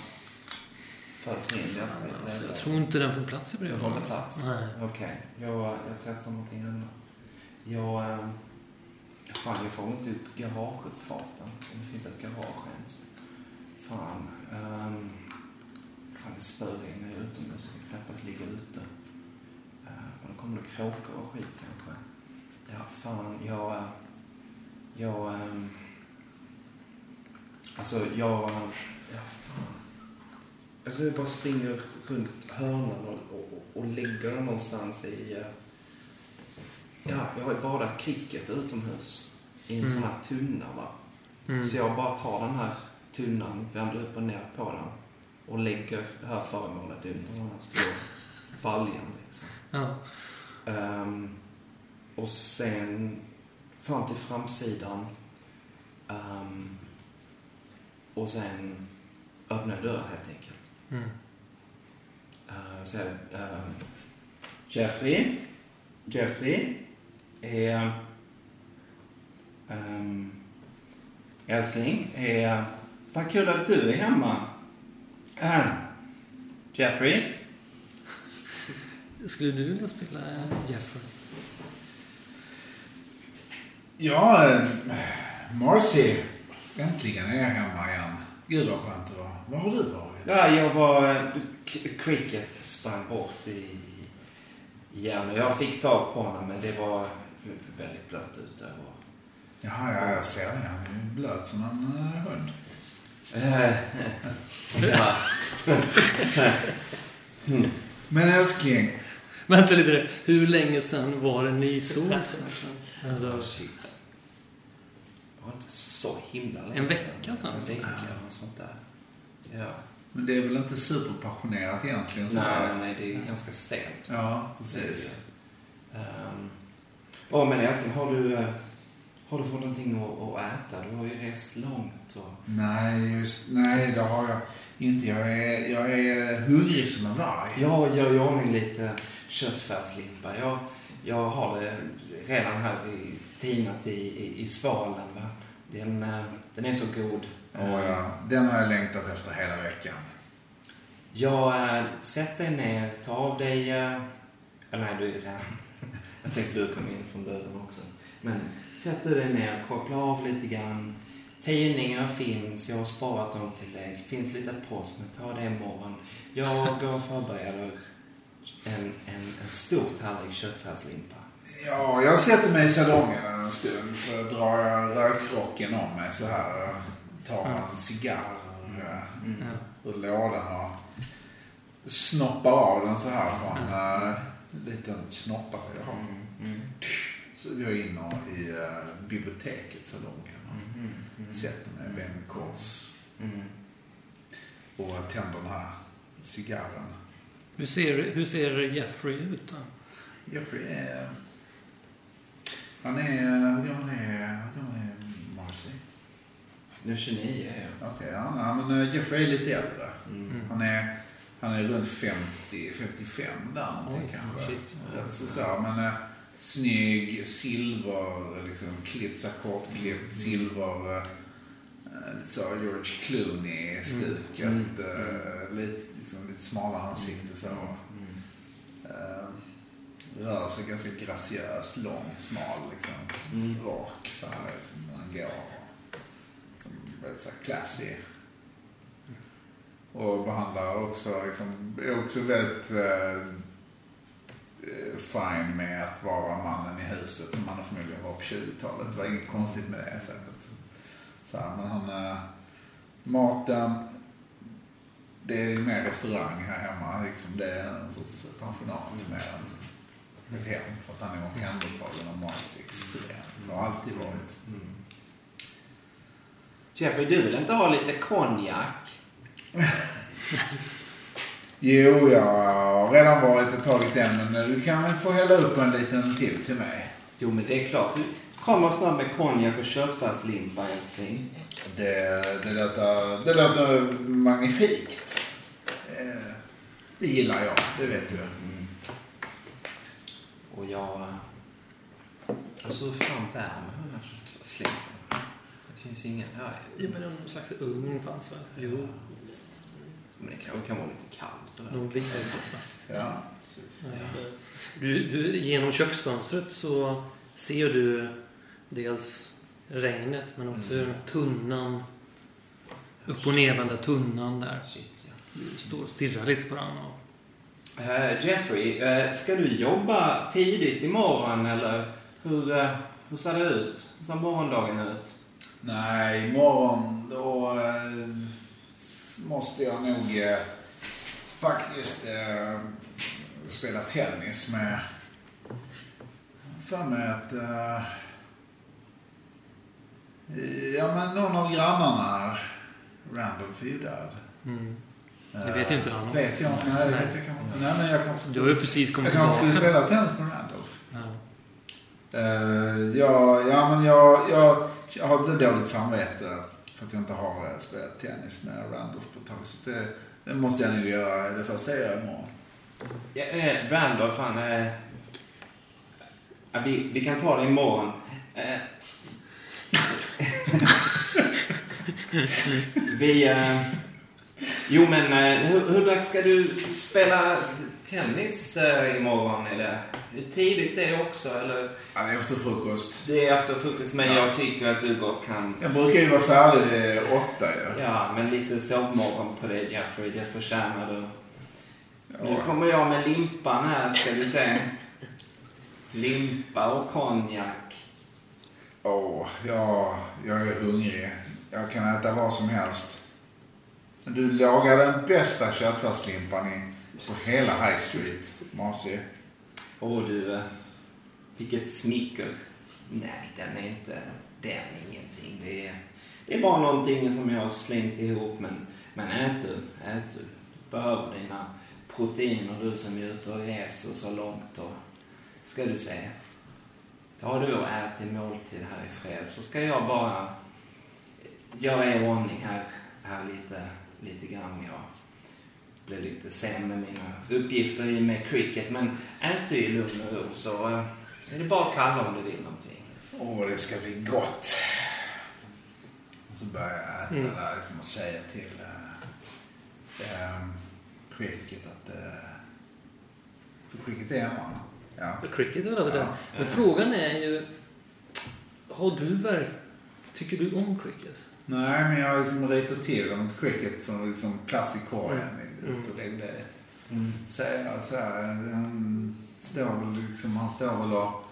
S3: föser in det i
S2: alltså, jag
S3: brevlådan.
S2: tror inte den får plats i
S3: Den
S2: brevet.
S3: får inte plats?
S2: Nej.
S3: Okej, jag, jag testar någonting annat. Jag... ehm, Fan, jag får inte upp garageuppfarten. Det finns ett garage ens. Fan. Um, fan, det spöregnar ju utomhus. Jag kan knappast ligga ute. Uh, men då kommer det kråkor och skit kanske. Ja, fan, jag... eh, Jag... ehm, Alltså, jag... eh, Ja, fan. Alltså, jag bara springer runt hörnan och, och, och lägger den någonstans i... eh, Ja, jag har ju badat cricket utomhus i en
S2: Mm.
S3: sån här tunna, va.
S2: Mm.
S3: Så jag bara tar den här tunnan, vänder upp och ner på den och lägger det här föremålet under den här stora baljan liksom.
S2: Ja.
S3: Ehm, och sen fram till framsidan. ehm, och sen öppnar jag dörren helt enkelt.
S2: Mm.
S3: Uh, så är det, ehm, Jeffrey? Jeffrey? Är... Um, älskling, är... Vad kul att du är hemma. Jeffrey?
S2: Skulle du vilja spela Jeffrey?
S5: Ja, eh, Marcy, äntligen är jag hemma igen. Gud vad skönt det var. Var har du varit?
S3: Ja, jag var... eh, Cricket sprang bort i igen. Jag fick tag på honom, men det var väldigt blött ute. Och,
S5: Jaha, ja, jag ser det. Han är blöt som en uh, hund. Men älskling,
S2: Vänta lite, hur länge sedan var det ni sågs egentligen? Alltså,
S3: Shit. Det var inte så himla länge
S2: En vecka sedan?
S3: En vecka och sånt där. Ja.
S5: men det är väl inte superpassionerat egentligen?
S3: Nej,
S5: sådär?
S3: nej, nej, det är ganska stelt.
S5: Ja, precis.
S3: Um, oh, men älskling, har du, eh, har du fått någonting att, att äta? Du har ju rest långt och...
S5: Nej, just, nej, det har jag inte. Jag är, jag är hungrig som en varg.
S3: Jag gör i ordning lite köttfärslimpa. Jag, jag har det redan här i, tinat i, i, i svalen. Va? Den, eh, den är så god.
S5: Åh, ja. Den har jag längtat efter hela veckan.
S3: Jag, äh, sätt dig ner, ta av dig... Äh, nej, du är redan... Jag tänkte du kom in från dörren också. Men sätt du dig ner, koppla av lite grann. Tidningar finns, jag har sparat dem till dig. Det finns lite post, men ta det imorgon. Jag går och förbereder en, en, en stort härlig köttfärslimpa.
S5: Ja, jag sätter mig i salongen en stund så drar jag rökrocken om mig så här. Tar en cigarr eh,
S3: Mm.
S2: ja.
S5: ur lådan och snoppar av den så här på en uh, liten snoppare jag har.
S3: Mm, mm,
S5: Så jag in och, i uh, biblioteket, salongen och
S3: mm, mm,
S5: sätter mig ben i kors
S3: mm.
S5: och tänder den här cigarren.
S2: hur, ser, hur ser Jeffrey ut då?
S5: Jeffrey är... Han är... Hur gammal är, gammal är Marcy?
S3: Nu är 29 är jag.
S5: Okej, ja, ja, men eh, Jeffrey är lite äldre.
S3: Mm.
S5: Han är, han är runt 50, 55 där någonting kanske.
S3: shit.
S5: Rätt så, så, men eh, snygg, silver, liksom klippt, här kortklippt, silver. Eh, lite så George Clooney-stuket.
S3: Mm.
S5: Eh, lite, liksom, lite smalare ansikte så.
S3: Mm.
S5: Eh, rör sig ganska graciöst, lång, smal, liksom.
S3: Mm.
S5: rak så här liksom, när han går. Som väldigt så här classy. Och behandlar också, liksom, är också väldigt eh, fine med att vara mannen i huset som han förmodligen var på 20-talet. Det var inget konstigt med det sättet. Så här, men han, eh, maten, det är mer restaurang här hemma. Liksom, det är en sorts pensionat mer än ett hem. För att han är omhändertagen av Mars extremt. Har alltid varit.
S3: Mm. Jeffrey, du vill inte ha lite konjak?
S5: Jo, jag har redan varit och tagit en, men du kan väl få hälla upp en liten till till mig.
S3: Jo, men det är klart. Du kommer snart med konjak och köttfärslimpa, älskling.
S5: Det, det, låter, det låter magnifikt. Eh, Det gillar jag, det vet du.
S3: Mm. Och jag... Alltså, hur fan värmer den här köttfärslimpan? Det finns ingen... Ja,
S2: Ja, men någon slags ugn fanns väl?
S3: Jo. Men det kan, det kan vara lite kallt sådär.
S2: Någon ved.
S5: Ja, precis.
S2: Du, du, genom köksfönstret så ser du dels regnet men också
S3: Mm.
S2: tunnan, upp och nervända tunnan där.
S3: Shit, ja.
S2: Du står och stirrar lite på den. Och,
S3: Eh, Jeffrey, eh, ska du jobba tidigt imorgon eller hur, eh, hur ser det ut? Hur ser morgondagen ut?
S5: Nej, imorgon då eh, måste jag nog eh, faktiskt eh, spela tennis med för mig att eh, ja men någon av grannarna här, Randolph är ju död.
S2: mm. Det vet inte han.
S5: Vet jag. Nej,
S2: Nej.
S5: vet jag inte. Nej, men jag kanske
S2: Du har ju precis kommit
S5: jag kanske skulle
S2: tillbaka.
S5: spela tennis med Randolph.
S2: Ja.
S5: Uh, ja, ja, men jag, jag, jag har lite dåligt samvete för att jag inte har eh, spelat tennis med Randolph på ett tag. Så det, det måste jag nog göra. Det första jag gör imorgon.
S3: Ja, eh, Randolph, han... Eh, vi, vi kan ta det imorgon. Eh, vi... Eh, Jo, men eh, hur, hur dags ska du spela tennis eh, imorgon? Är tidigt det också, eller?
S5: Ja, det är efter frukost.
S3: Det är efter frukost, men
S5: Ja.
S3: jag tycker att du gott kan...
S5: Jag brukar ju vara färdig åtta ju.
S3: Ja, men lite sovmorgon på det Jeffrey, det förtjänar du. Nu
S5: Ja.
S3: kommer jag med limpan här, ska du se. Limpa och konjak.
S5: Åh, ja, jag är hungrig. Jag kan äta vad som helst. Du lagar den bästa köttfärslimpan i- på hela High Street, Masi.
S3: Åh du, eh, vilket smicker. Nej, den är inte... Den är ingenting. Det är, det är bara någonting som jag har slängt ihop. Men, men ät du, ät du. Du behöver dina proteiner du som är ute och reser så långt. Och, ska du se. Ta du och ät din måltid här i fred så ska jag bara göra i ordning här, här lite, lite grann. Jag blir lite sen med mina uppgifter i med cricket. Men ät du i lugn och ro så eh, är det bara att kalla om du vill någonting.
S5: Åh, det ska bli gott. Och så börjar jag äta
S2: Mm.
S5: där liksom och säga till um, Cricket att... Uh, för Cricket är hemma. Ja.
S2: Cricket är väl alltid
S5: Ja.
S2: det. Men frågan är ju... Har du verk... Tycker du om cricket?
S5: Nej, men jag har liksom ritat till ett Cricket som liksom plats i korgen.
S2: Mm.
S5: Och lägg det.
S3: Mm.
S5: Så jag så här, han står väl liksom, han står väl och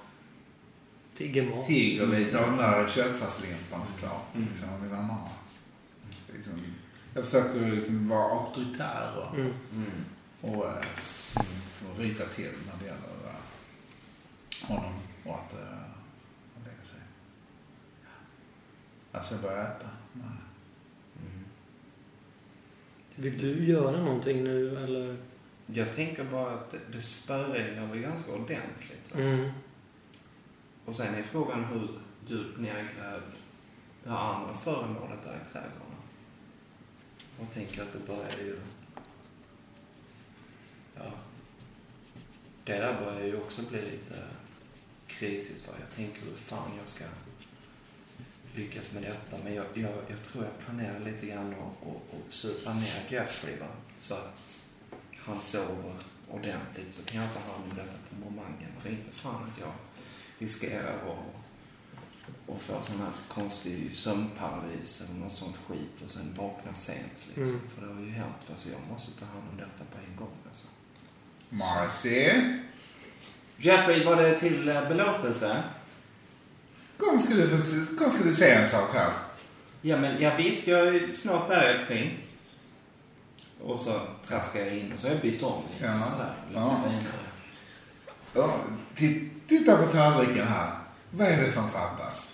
S2: Tigger mat?
S5: tigger lite av den där köttfärslimpan såklart.
S3: Mm.
S5: Liksom, vill han ha? Liksom, jag försöker liksom vara auktoritär och,
S2: Mm.
S3: Mm.
S5: och eh, s- så ryta till när det gäller eh, honom och att uh, lägga sig. Alltså jag börjar äta. Nej.
S3: Mm.
S2: Vill du göra någonting nu eller?
S3: Jag tänker bara att det, spöregnar väl ganska ordentligt. Va?
S2: Mm.
S3: Och sen är frågan hur djupt nergrävd det här andra föremålet är i trädgården. Jag tänker att det börjar ju... Ja. Det där börjar ju också bli lite krisigt. Va? Jag tänker hur fan jag ska lyckas med detta. Men jag, jag, jag tror jag planerar lite grann att och, och supa ner Jeffrey. Va? Så att han sover ordentligt. Så kan jag ta hand om detta på momangen. För inte fan att jag riskerar att och få sån här konstig sömnparalys eller något sånt skit och sen vakna sent liksom.
S2: Mm.
S3: För det har ju hänt. Alltså jag måste ta hand om detta på en gång alltså.
S5: Marcy,
S3: Jeffrey, var det till eh, belåtelse?
S5: Kom ska, du, kom ska du se en sak här.
S3: Ja, men jag visst, jag är snart där älskling. Och så traskar jag in och så har jag bytt om lite
S5: Ja.
S3: sådär. Lite
S5: Ja.
S3: finare.
S5: Ja, ti- titta på tallriken här. Vad är det som fattas?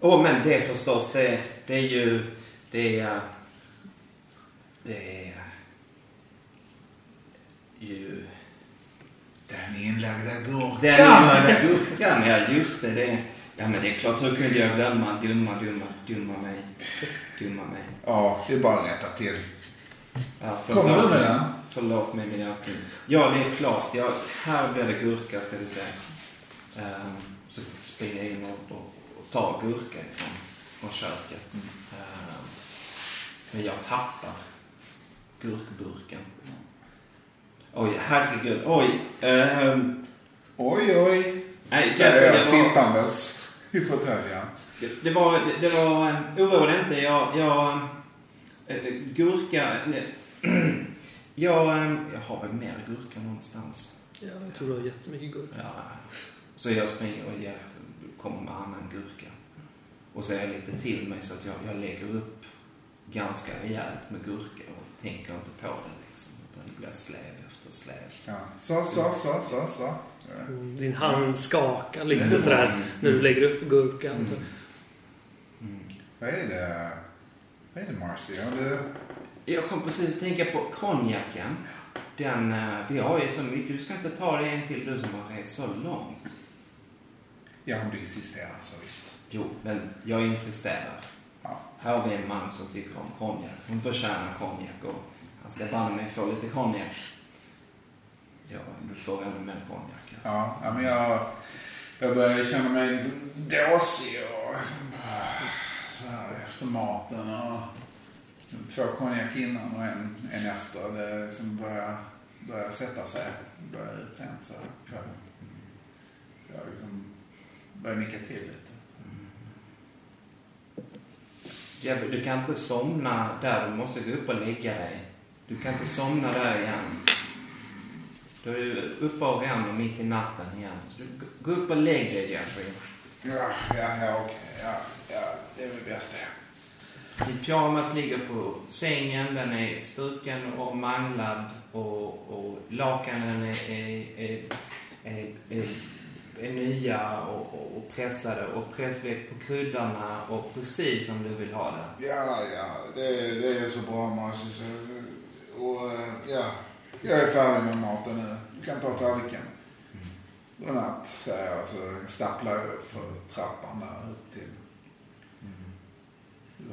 S3: Åh, men det förstås, det, det är ju... Det är... Det är ju...
S5: Den inlagda gurkan.
S3: Den inlagda gurkan, ja just det, det. Ja men det är klart, hur kunde jag glömma? Dumma, dumma, dumma mig. Dumma mig.
S5: Ja, det är bara att rätta till.
S3: Ja,
S5: Kommer du med den?
S3: Förlåt mig min älskling. Ja, det är klart. Ja, här blir det gurka ska du se. Ehm, så springer jag in och, och, och tar gurka ifrån från köket. Ehm, men jag tappar gurkburken. Oj, herregud. Oj. ehm,
S5: Oj, oj.
S3: Nej, Jeffrey,
S5: jag
S3: det var-
S5: sittandes i fåtöljen.
S3: Det, det var, det, var, eh, oroa dig inte. Jag, jag, eh, gurka, nej. jag, eh, jag har väl mer gurka någonstans.
S2: Ja, jag tror du har jättemycket gurka.
S3: Ja. Så jag springer och ger, kommer med annan gurka. Och så är jag lite till mig så att jag, jag lägger upp ganska rejält med gurka och tänker inte på det liksom. Blir släv efter släv.
S5: Ja. Så, så, så, så, så.
S2: Mm, Din hand skakar lite sådär när du lägger upp gurkan.
S3: Mm. Mm.
S5: Vad är det? Vad är det Marcy? Du...
S3: Jag kom precis att tänka på konjaken. Den, eh, vi har ju så mycket. Du ska inte ta det en till du som har rest så långt.
S5: Ja, om du insisterar så visst.
S3: Jo, men jag insisterar.
S5: Ja.
S3: Här har vi en man som tycker om konjak, som förtjänar konjak och han ska banne mig få lite konjak. Ja, du får ännu mer konjak alltså.
S5: Ja, ja men jag, jag börjar känna mig liksom dåsig och liksom, så här efter maten och Två konjak innan och en, en efter. Det liksom börjar, börjar sätta sig. Börjar ut sent så här kvällen. Så jag liksom börjar nicka till lite.
S3: Jeff, du kan inte somna där. Du måste gå upp och lägga dig. Du kan inte somna där igen. Då är du uppe och ränner mitt i natten igen. Så du, gå upp och lägg dig, Jeffrey.
S5: Ja, ja, ja okej. Ja, ja, det är väl bäst det.
S3: Din pyjamas ligger på sängen. Den är struken och manglad. Och, och lakanen är, är, är, är, är, är nya och, och, och pressade. Och pressväck på kuddarna och precis som du vill ha det.
S5: Ja, ja, det, det är så bra Marcus. Och eh, ja, jag är färdig med maten nu. Du kan ta tallriken. Godnatt, säger jag. Så stapplar jag upp för trappan där upp till...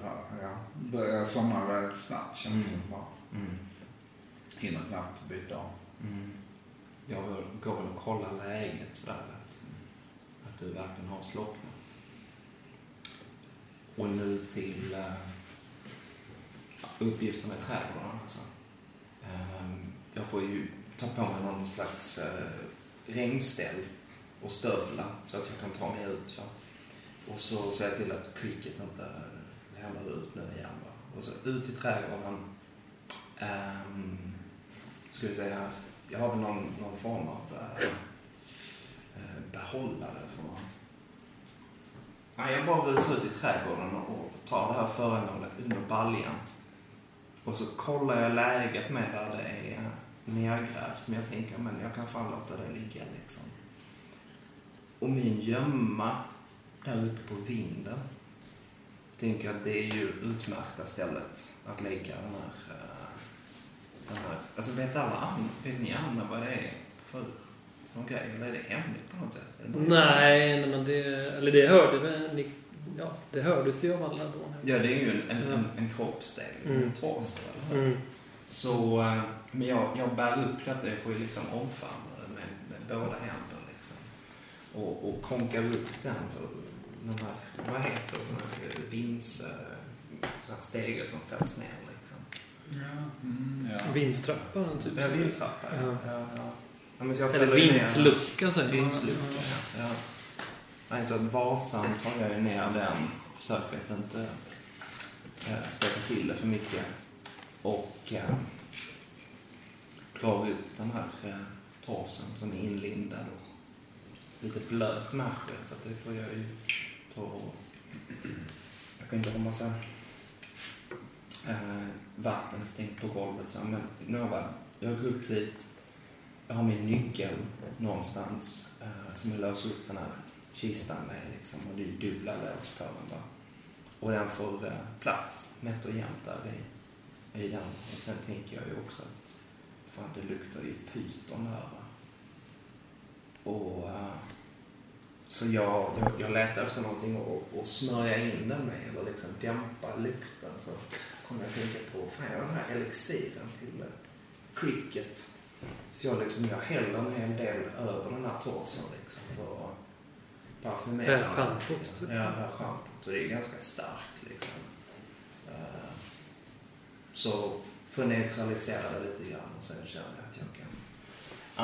S5: Ja, ja. Börjar somna väldigt snabbt känns det
S3: Mm.
S5: som. Bara.
S3: Mm.
S5: Hinner knappt byta om.
S3: Mm. Jag går väl och kollar läget sådär. Att, att du verkligen har slocknat. Och nu till uh, uppgifterna i trädgården. Alltså. Ehm, Ehm, jag får ju ta på mig någon slags eh, regnställ och stövlar så att jag kan ta mig ut. Va? Och så ser jag till att cricket inte ramlar ut nu igen. Va? Och så ut i trädgården. Ehm, um, skulle säga, jag har väl någon, någon form av uh, behållare för Nej, jag bara rusar ut i trädgården och tar det här föremålet under baljan. Och så kollar jag läget med där det är nergrävt. Men jag tänker, men jag kan fan låta det ligga liksom. Och min gömma där uppe på vinden. Tänker att det är ju utmärkta stället att lägga den här eh, den här, alltså vet alla andra, vet ni andra vad det är för någon grej? Eller är det hemligt på något sätt?
S2: Nej, nej, men det... Eller det hörde väl. Ja, det hördes ju av alla då.
S3: Ja, det är ju en, en, en, en kroppsdel,
S2: Mm.
S3: en torso. eller?
S2: Mm.
S3: Så, eh, men jag, jag bär upp detta, jag får ju liksom omfamna det med, med båda händer liksom. Och, och konkar upp den för den här, vad heter det, sån här vins, eh, sån här stege som fälls ner liksom.
S5: Ja. Mm, ja.
S2: Vindstrappan, typ.
S3: Ja, vindtrappa.
S2: Ja.
S3: Ja, ja. ja
S2: Eller vindslucka, säger man.
S3: Vindslucka, ja. Nej, så att varsamt tar jag ju ner den. Försöker att inte eh, äh, stöka till det för mycket. Och äh, drar upp den här äh, torsen som är inlindad och lite blöt märker så att det får jag ju ta och... Jag kan inte ha massa äh, vatten stängt på golvet så men nu har jag, jag går upp dit jag har min nyckel någonstans eh, som jag löser upp den här kistan med liksom, och det är dubbla lås på den. Va? Och den får eh, plats nätt och jämnt där i, i den. Och sen tänker jag ju också att fan det luktar ju pyton där. Va? Och, eh, så jag, jag, jag letar efter någonting och, och smörja in den med eller liksom dämpa lukten. Så kommer jag att tänka på, fan jag har den här elixiren till eh, cricket. Så jag, liksom, jag häller en hel del över den här torsen liksom för att parfymera.
S2: Det här schampot, typ.
S3: Ja, det här schampot. Och det är ganska starkt liksom. Eh, Så för att neutralisera det lite grann och sen känner jag att jag kan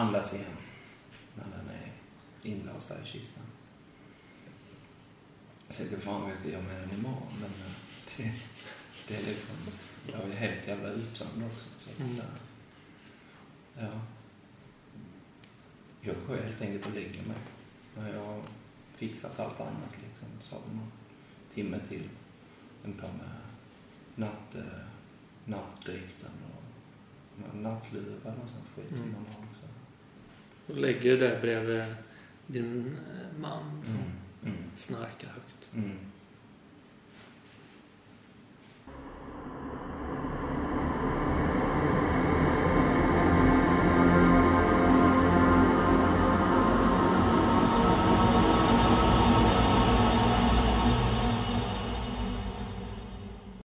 S3: andas igen när den är inlåst där i kistan. Så jag vet fan vad jag ska göra med den imorgon men eh, det, det är liksom, jag är helt jävla uttömd också. Så att,
S2: Mm.
S3: eh, Ja. Jag går helt enkelt och lägger mig. Jag fixat allt annat liksom. Så har vi någon timme till. Sen på med natt, eh, nattdräkten och nattluva och sånt skit som
S2: Mm.
S3: man har också.
S2: Och lägger det där bredvid din eh, man som
S3: Mm. Mm.
S2: snarkar högt.
S3: Mm.